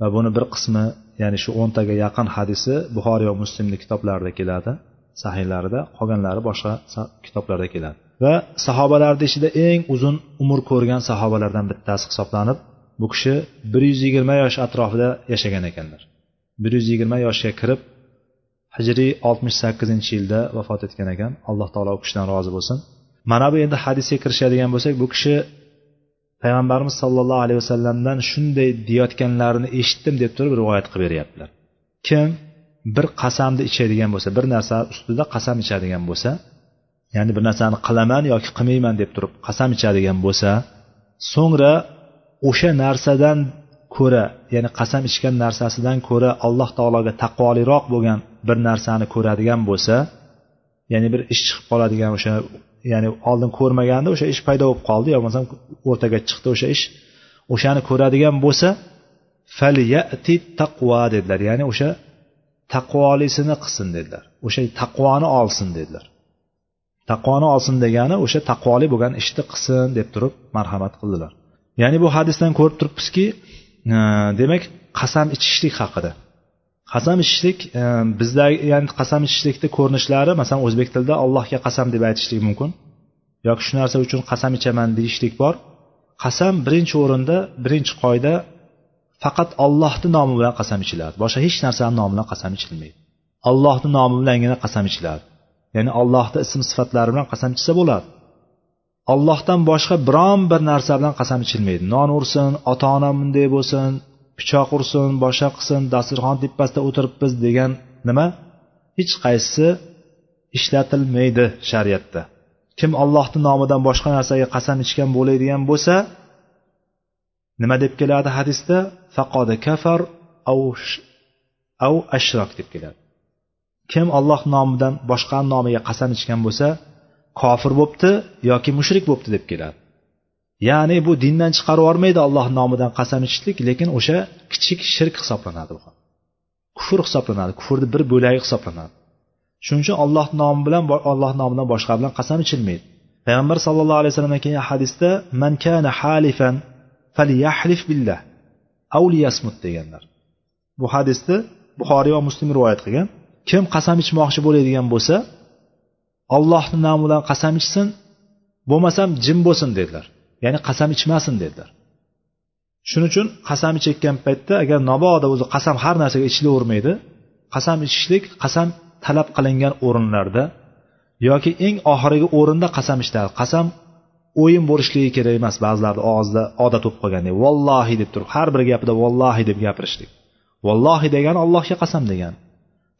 Va buni bir qismi ya'ni shu o'ntaga yaqin hadisi buxoriy va muslimni kitoblarida keladi sahiylarida qolganlari boshqa kitoblarda keladi. Va sahobalarni ichida eng uzun umr ko'rgan sahobalardan bittasi hisoblanib bu kishi bir yuz yigirma yosh atrofida yashagan ekanlar. Bir yuz yigirma yoshga kirib hijriy oltmish sakkizinchi yilda vafot etgan ekan. Alloh taolo u kishidan rozi bo'lsin. Mana bu endi hadisga kirishadigan bo'lsak bu kishi payg'ambarimiz sollallohu alayhi vasallamdan shunday deyayotganlarini eshitdim deb turib rivoyat qilib beryaptilar. Kim bir qasamni ichadigan bo'lsa bir narsa ustida qasam ichadigan bo'lsa ya'ni bir narsani qilaman yoki qilmayman deb turib qasam ichadigan bo'lsa so'ngra o'sha narsadan ko'ra ya'ni qasam ichgan narsasidan ko'ra alloh taologa taqvoliroq bo'lgan bir narsani ko'radigan bo'lsa ya'ni bir ish chiqib qoladigan o'sha ya'ni oldin ko'rmaganda o'sha ish paydo bo'lib qoldi yo bo'lmasam o'rtaga chiqdi o'sha ish o'shani ko'radigan bo'lsa falyati taqvo dedilar. Ya'ni o'sha taqvolisini qilsin dedilar. O'sha taqvoni olsin dedilar. Taqvoni olsin degani o'sha taqvoli bo'lgan ishni qilsin deb turib marhamat qildilar. Ya'ni bu hadisdan ko'rib turibmizki e, demak qasam ichishlik haqida. Qasam ichishlik e, bizda bizdagi ya'ni qasam ichishlikni ko'rinishlari masalan o'zbek tilida allohga qasam deb aytishlik mumkin. Yoki shu narsa uchun qasam ichaman deyishlik bor. Qasam birinchi o'rinda birinchi qoida faqat ollohni nomi bilan qasam ichiladi boshqa hech narsani nomi bilan qasam ichilmaydi. Ollohni nomi bilangina qasam ichiladi ya'ni allohni ism sifatlari bilan qasam ichsa bo'ladi. Ollohdan boshqa biron bir narsa bilan qasam ichilmaydi. Non ursin ota onam bunday bo'lsin pichoq ursin boshqa qilsin dasturxon tepasida o'tiribmiz degan nima? Hech qaysisi ishlatilmaydi shariatda. Kim ollohni nomidan boshqa narsaga qasam ichgan bo'ladigan bo'lsa nima deb keladi hadisda? Faqoda kafar av ashrok deb keladi. Kim olloh nomidan boshqa nomiga qasam ichgan bo'lsa kofir bo'libdi yoki mushrik bo'libdi deb keladi. Ya'ni bu dindan chiqarib yubormaydi alloh nomidan qasam ichishlik lekin o'sha kichik shirk hisoblanadi bu kufr hisoblanadi kufrni bir bo'lagi hisoblanadi. Shuning uchun olloh nomi bilan olloh nomidan boshqa bilan qasam ichilmaydi. Payg'ambar sallallohu alayhi vasallamdan kelgan hadisda man kana halifan falyahlif billah aw liyasmut deganlar. Bu hadisni buxoriy va muslim rivoyat qilgan. Kim qasam ichmoqchi bo'ladigan bo'lsa ollohni nomi bilan qasam ichsin bo'lmasam jim bo'lsin dedilar. Ya'ni qasam ichmasin dedilar. Shuning uchun qasam ichayotgan paytda agar mabodo o'zi qasam har narsaga ichilavermaydi qasam ichishlik qasam talab qilingan o'rinlarda yoki eng oxirgi o'rinda qasam ichiladi qasam o'yin bo'lishligi kerak emas ba'zilarni og'zida odat bo'lib qolgandek vallohi deb turib har bir gapida vallohi deb gapirishlik. Vallohi degani allohga qasam degani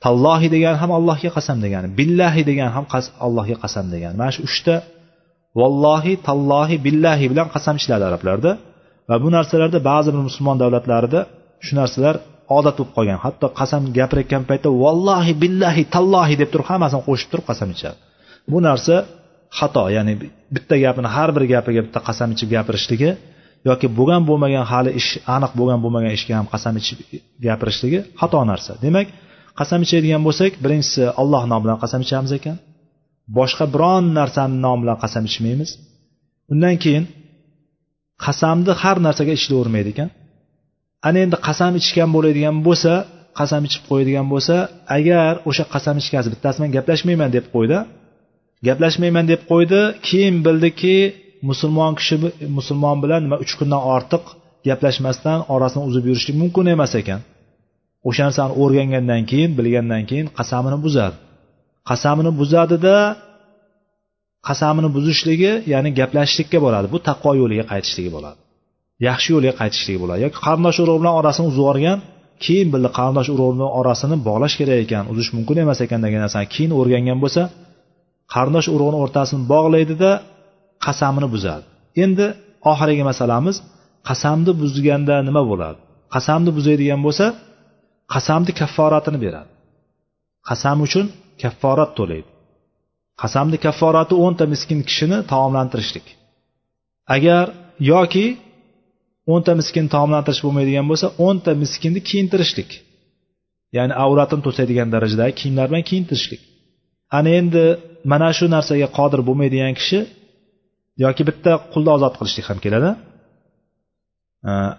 tallohi degani ham allohga qasam degani billahi degani ham allohga qasam degani. Mana shu uchta vallohi tallohi billahi bilan qasam ichiladi arablarda. Va bu narsalarda ba'zi bir musulmon davlatlarida shu narsalar odat bo'lib qolgan. Hatto qasam gapirayotgan paytda vallohi billahi tallohi deb turib hammasini qo'shib turib qasam ichadi. Bu narsa xato ya'ni bitta gapini har bir gapiga bitta qasam ichib gapirishligi yoki bo'lgan bo'lmagan hali ish aniq bo'lgan bo'lmagan ishga ham qasam ichib gapirishligi xato narsa. Demak qasam ichadigan bo'lsak birinchisi alloh nomi bilan qasam ichamiz ekan. Boshqa biron narsani nomi bilan qasam ichmaymiz. Undan keyin qasamni har narsaga ichilavermaydi ekan. Ana endi qasam ichgan bo'ladigan bo'lsa qasam ichib qo'yadigan bo'lsa agar o'sha qasam ichgasi bittasi bilan gaplashmayman deb qo'ydi gaplashmayman deb qo'ydi keyin bildiki musulmon kishi musulmon bilan nima uch kundan ortiq gaplashmasdan orasini uzib yurishlik mumkin emas ekan. O'sha narsani o'rgangandan keyin bilgandan keyin qasamini buzadi qasamini buzadida qasamini buzishligi ya'ni gaplashishlikka boradi. Bu taqvo yo'liga qaytishligi bo'ladi. Yaxshi yo'lga qaytishligi bo'ladi. Yoki qarindosh urug' bilan orasini uzib yuborgan keyin bildi qarindosh urug' bilan orasini bog'lash kerak ekan uzish mumkin emas ekan degan narsani keyin o'rgangan bo'lsa qarindosh urug'ini o'rtasini bog'laydida qasamini buzadi. Endi oxirgi masalamiz qasamni buzganda nima bo'ladi? Qasamni buzadigan bo'lsa qasamni kafforatini beradi. Qasam uchun kafforat to'laydi. Qasamni kafforati o'nta miskin kishini taomlantirishlik. Agar yoki o'nta miskin taomlantirish bo'lmaydigan bo'lsa o'nta miskinni kiyintirishlik. Ya'ni avratini to'sadigan darajadagi kiyimlar bilan kiyintirishlik. Ana endi mana shu narsaga qodir bo'lmaydigan kishi yoki bitta qulni ozod qilishlik ham keladi.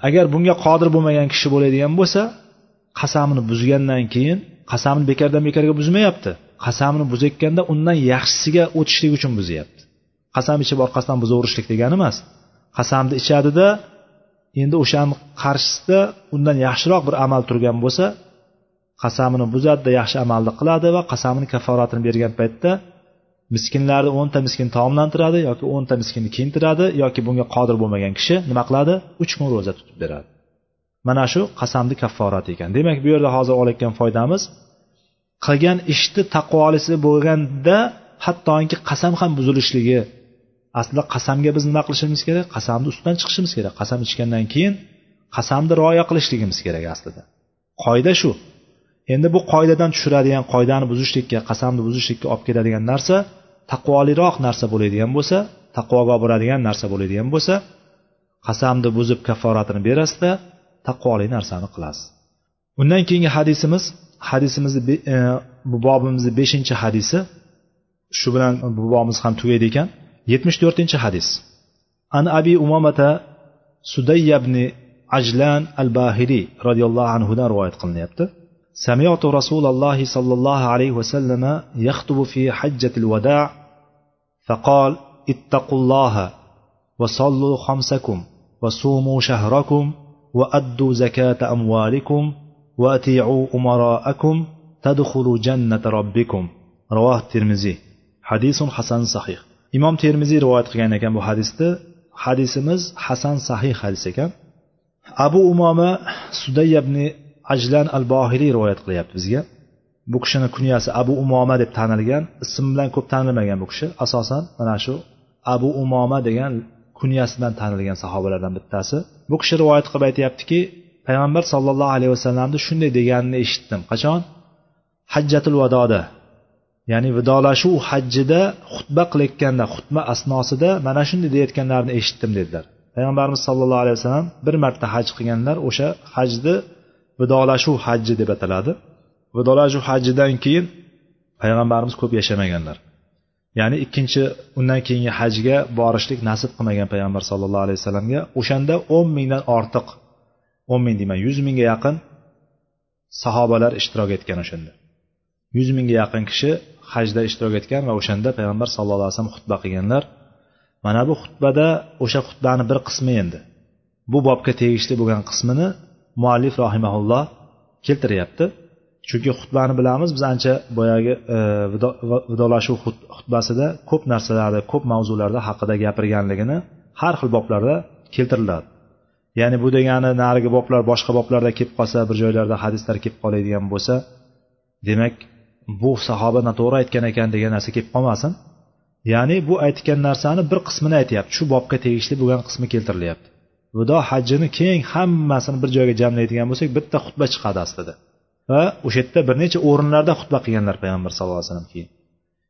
Agar bunga qodir bo'lmagan kishi bo'ladigan bo'lsa qasamini buzgandan keyin qasamni bekardan bekarga buzmayapti. Qasamni buzayotganda undan yaxshisiga o'tishlik uchun buzyapti. Qasam ichib orqasidan buzaverishlik degani emas. Qasamni ichadida endi o'shani qarshisida undan yaxshiroq bir amal turgan bo'lsa qasamini buzadida yaxshi amalni qiladi va qasamini kaforatini bergan paytda miskinlarni o'nta miskin taomlantiradi yoki o'nta miskinni kiyintiradi yoki bunga qodir bo'lmagan kishi nima qiladi? Uch kun ro'za tutib beradi. Mana shu qasamni kafforati ekan. Demak bu yerda hozir olayotgan foydamiz qilgan ishni taqvolisi bo'lganda hattoki qasam ham buzilishligi aslida qasamga biz nima qilishimiz kerak? Qasamni ustidan chiqishimiz kerak. Qasam ichgandan keyin qasamni rioya qilishligimiz kerak aslida. Qoida shu. Endi bu qoidadan tushiradigan qoidani buzishlikka qasamni buzishlikka olib keladigan narsa taqvoliroq narsa bo'ladigan bo'lsa taqvoga olib boradigan narsa bo'ladigan bo'lsa qasamni buzib kafforatini berasizda taqvoli narsani qilasiz undan keyingi hadisimiz hadisimizni e, bu bobimizni beshinchi hadisi shu bilan bu bobimiz ham tugaydi ekan yetmish to'rtinchi hadis an abi umomata sudayya ibn ajlan al bahiriy roziyallohu anhudan rivoyat qilinyapti سمعت رسول الله صلى الله عليه وسلم يخطب في حجة الوداع فقال اتقوا الله وصلوا خمسكم وصوموا شهركم وأدوا زكاة أموالكم وأطيعوا أمراءكم تدخلوا جنة ربكم رواه الترمذي حديث حسن صحيح imom termiziy rivoyat qilgan ekan bu hadisni hadisimiz hasan sahih hadis ekan abu umoma suday ibn ajlan al bohiriy rivoyat qilyapti bizga bu kishini kunyasi abu umoma deb tanilgan ism bilan ko'p tanilmagan bu kishi asosan mana shu abu umoma degan kunyasi bilan tanilgan sahobalardan bittasi Bu kishi rivoyat qilib aytyaptiki payg'ambar sollallohu alayhi vasallamni shunday deganini eshitdim. Qachon? Hajjatul vadoda. Ya'ni vidolashuv hajjida xutba qilayotganda xutba asnosida mana shunday deyayotganlarini eshitdim dedilar. Payg'ambarimiz sollallohu alayhi vasallam bir marta haj qilganlar o'sha hajni vidolashuv hajji deb ataladi. Vidolashuv hajjidan keyin payg'ambarimiz ko'p yashamaganlar. Ya'ni ikkinchi undan keyingi hajga borishlik nasib qilmagan payg'ambar sallallohu alayhi vasallamga. O'shanda o'n mingdan ortiq o'n ming deyman yuz mingga yaqin sahobalar ishtirok etgan o'shanda. Yuz mingga yaqin kishi hajda ishtirok etgan va o'shanda payg'ambar sallallohu alayhi vasallam xutba qilganlar. Mana bu xutbada o'sha xutbani bir qismi endi. Bu bobga tegishli bo'lgan qismini muallif rohimaulloh keltiryapti. Chunki xutbani bilamiz biz ancha boyagi e, vidolashuv xutbasida ko'p narsalarni ko'p mavzularda haqida gapirganligini har xil boblarda keltiriladi. Ya'ni bu degani narigi boblar boshqa boblarda kelib qolsa bir joylarda hadislar kelib qoladigan bo'lsa demak bu sahoba noto'g'ri aytgan ekan degan narsa kelib qolmasin. Ya'ni bu aytgan narsani bir qismini aytyapti. Shu bobga tegishli bo'lgan qismi keltirilyapti. Vido hajjini keng hammasini bir joyga jamlaydigan bo'lsak bitta xutba chiqadi aslida. Va o'sha yerda bir necha o'rinlarda xutba qilganlar payg'ambar sallallohu alayhi vasallam keyin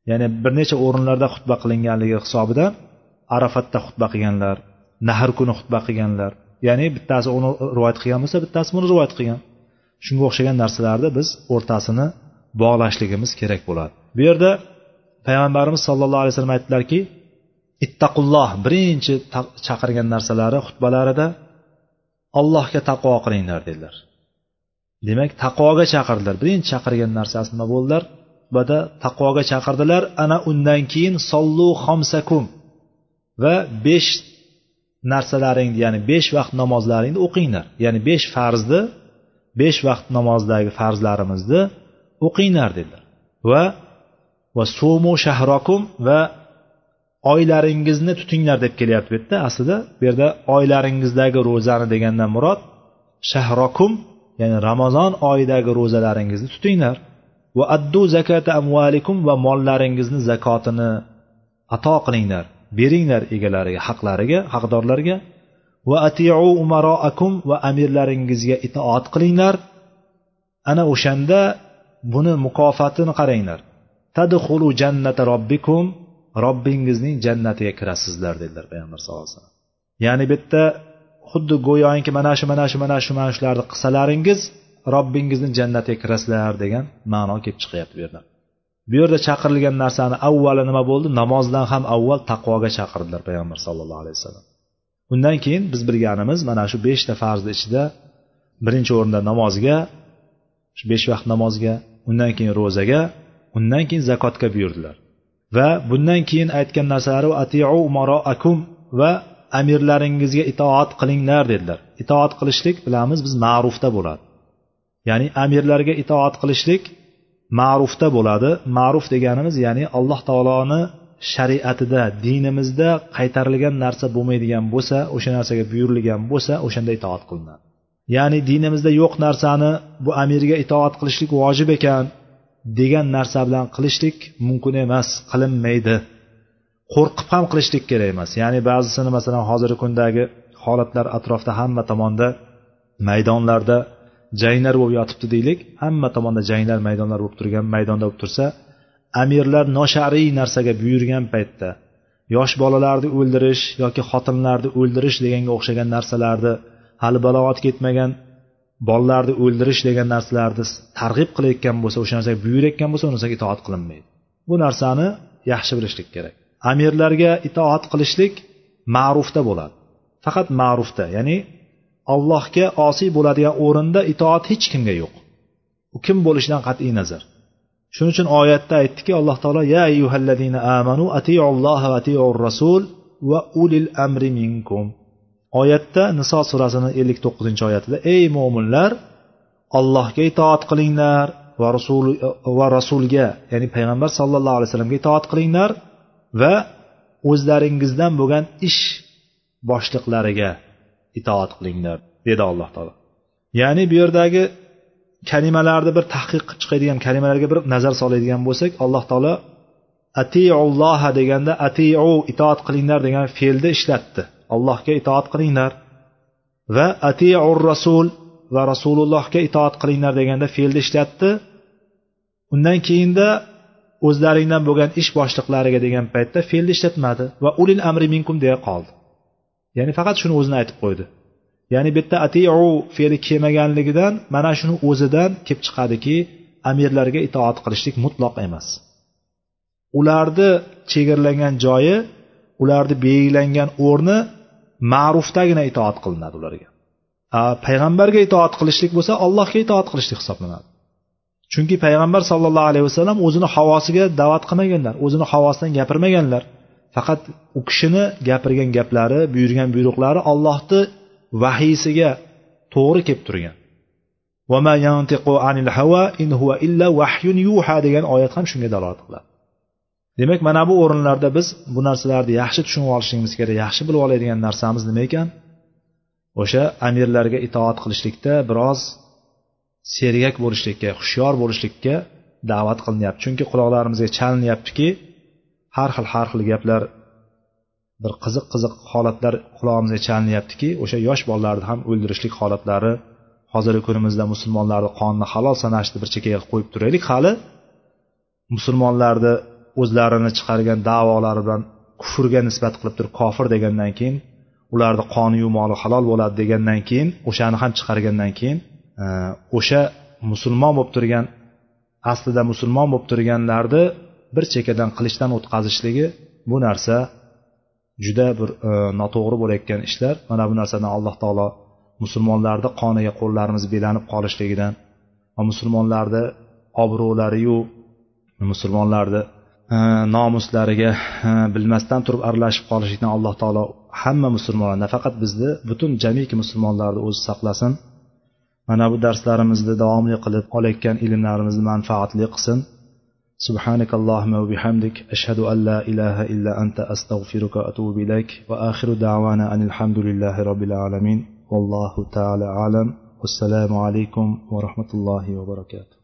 ya'ni bir necha o'rinlarda xutba qilinganligi hisobida arafatda xutba qilganlar nahr kuni xutba qilganlar. Ya'ni bittasi uni rivoyat qilgan bo'lsa bittasi buni rivoyat qilgan. Shunga o'xshagan narsalarni biz o'rtasini bog'lashligimiz kerak bo'ladi. Bu yerda payg'ambarimiz sollallohu alayhi vasallam aytdilarki ittaqulloh birinchi chaqirgan narsalari xutbalarida allohga taqvo qilinglar dedilar. Demak taqvoga chaqirdilar. Birinchi chaqirgan narsasi nima bo'ldilar? Xutbada taqvoga chaqirdilar. Ana undan keyin sollu xomsakum va besh narsalaringni ya'ni besh vaqt namozlaringni o'qinglar. Ya'ni besh farzni besh vaqt namozdagi farzlarimizni o'qinglar dedilar. Va va sumu shahrokum va oylaringizni tutinglar deb kelyapti bu yerda. Aslida bu yerda oylaringizdagi ro'zani degandan murod shahrokum ya'ni ramazon oyidagi ro'zalaringizni tutinglar. Va addu zakata amvalikum va mollaringizni zakotini ato qilinglar beringlar egalariga haqlariga haqdorlarga va atiu umaroakum va amirlaringizga itoat qilinglar. Ana o'shanda buni mukofotini qaranglar. Tadxulu jannata robbikum robbingizning jannatiga kirasizlar dedilar payg'ambar sallallohu alayhi vasallam. Ya'ni bu yerda xuddi go'yoki mana shu mana shu mana shu mana shularni qilsalaringiz robbingizni jannatiga kirasizlar degan ma'no kelib chiqyapti bu yerda. Bu yerda chaqirilgan narsani avvali nima bo'ldi? Namozdan ham avval taqvoga chaqirdilar payg'ambar sallallohu alayhi vasallam. Undan keyin biz bilganimiz mana shu beshta farzni ichida birinchi o'rinda namozga shu besh vaqt namozga undan keyin ro'zaga undan keyin zakotga buyurdilar. Va bundan keyin aytgan narsalari atiu umaroakum va amirlaringizga itoat qilinglar dedilar. Itoat qilishlik bilamiz biz ma'rufda bo'ladi. Ya'ni amirlarga itoat qilishlik ma'rufda bo'ladi. Ma'ruf deganimiz ya'ni alloh taoloni shariatida dinimizda qaytarilgan narsa bo'lmaydigan bo'lsa o'sha narsaga buyurilgan bo'lsa o'shanda itoat qilinadi. Ya'ni dinimizda yo'q narsani bu amirga itoat qilishlik vojib ekan degan narsa bilan qilishlik mumkin emas qilinmaydi. Qo'rqib ham qilishlik kerak emas. Ya'ni ba'zisini masalan hozirgi kundagi holatlar atrofda hamma tomonda maydonlarda janglar bo'lib yotibdi deylik hamma tomonda janglar maydonlar bo'lib turgan maydonda bo'lib tursa amirlar noshariy narsaga buyurgan paytda yosh bolalarni o'ldirish yoki xotinlarni o'ldirish deganga o'xshagan narsalarni hali balog'at ketmagan bolalarni o'ldirish degan narsalarni targ'ib qilayotgan bo'lsa o'sha narsaga buyurayotgan bo'lsa u narsaga itoat qilinmaydi. Bu narsani yaxshi bilishlik kerak. Amirlarga itoat qilishlik ma'rufda bo'ladi. Faqat ma'rufda ya'ni allohga osiy bo'ladigan o'rinda itoat hech kimga yo'q. U kim bo'lishidan qat'iy nazar. Shuning uchun oyatda aytdiki alloh taolo ya ayyuhallazina amanu atiulloh va atiur rasul va ulil amri minkum. Oyatda niso surasini ellik to'qqizinchi oyatida ey mo'minlar allohga itoat qilinglar va rasul va rasulga ya'ni payg'ambar sallallohu alayhi vasallamga itoat qilinglar va o'zlaringizdan bo'lgan ish boshliqlariga itoat qilinglar dedi alloh taolo. Ya'ni bu yerdagi kalimalarni bir tahqiq chiqadigan kalimalarga bir nazar soladigan bo'lsak alloh taolo atiulloha deganda atiu itoat qilinglar degan fe'lni ishlatdi. Allohga itoat qilinglar va atiur rasul va rasulullohga itoat qilinglar deganda fe'lni ishlatdi. Undan keyinda o'zlaringdan bo'lgan ish boshliqlariga degan paytda fe'lni ishlatmadi va ulil amri minkum deya qoldi. Ya'ni faqat shuni o'zini aytib qo'ydi. Ya'ni bu yerda atiu fe'li kelmaganligidan mana shuni o'zidan kelib chiqadiki amirlarga itoat qilishlik mutloq emas. Ularni chegaralangan joyi ularni belgilangan o'rni ma'rufdagina itoat qilinadi ularga. Payg'ambarga itoat qilishlik bo'lsa allohga itoat qilishlik hisoblanadi. Chunki payg'ambar sollallohu alayhi vasallam o'zini havosiga da'vat qilmaganlar o'zini havosidan gapirmaganlar. Faqat u kishini gapirgan gaplari buyurgan buyruqlari allohni vahiysiga to'g'ri kelib turgan. Degan oyat ham shunga dalolat qiladi. Demak mana bu o'rinlarda biz bu narsalarni yaxshi tushunib olishligimiz kerak yaxshi bilib oladigan narsamiz nima ekan? O'sha amirlarga itoat qilishlikda biroz sergak bo'lishlikka hushyor bo'lishlikka da'vat qilinyapti. Chunki quloqlarimizga chalinyaptiki har xil har xil gaplar bir qiziq qiziq holatlar qulog'imizga chalinyaptiki o'sha yosh bolalarni ham o'ldirishlik holatlari hozirgi kunimizda musulmonlarni qonini halol sanashni bir chekkaga qo'yib turaylik. Hali musulmonlarni o'zlarini chiqargan da'volari bilan kufrga nisbat qilib turib kofir degandan keyin ularni qoniyu moli halol bo'ladi degandan keyin o'shani ham chiqargandan keyin o'sha musulmon bo'lib turgan aslida musulmon bo'lib turganlarni bir chekkadan qilichdan o'tkazishligi bu narsa juda bir e, noto'g'ri bo'layotgan ishlar. Mana bu narsadan alloh taolo musulmonlarni qoniga qo'llarimiz belanib qolishligidan va musulmonlarni obro'lariyu musulmonlarni e, nomuslariga e, bilmasdan turib aralashib qolishlikdan alloh taolo hamma musulmonlar nafaqat bizni butun jamiki musulmonlarni o'zi saqlasin. mana bu darslarimizni davomli qilib olayotgan ilmlarimizni manfaatli qilsin سبحانك اللهم وبحمدك أشهد أن لا إله إلا أنت أستغفرك وأتوب إليك وآخر دعوانا أن الحمد لله رب العالمين والله تعالى أعلم والسلام عليكم ورحمة الله وبركاته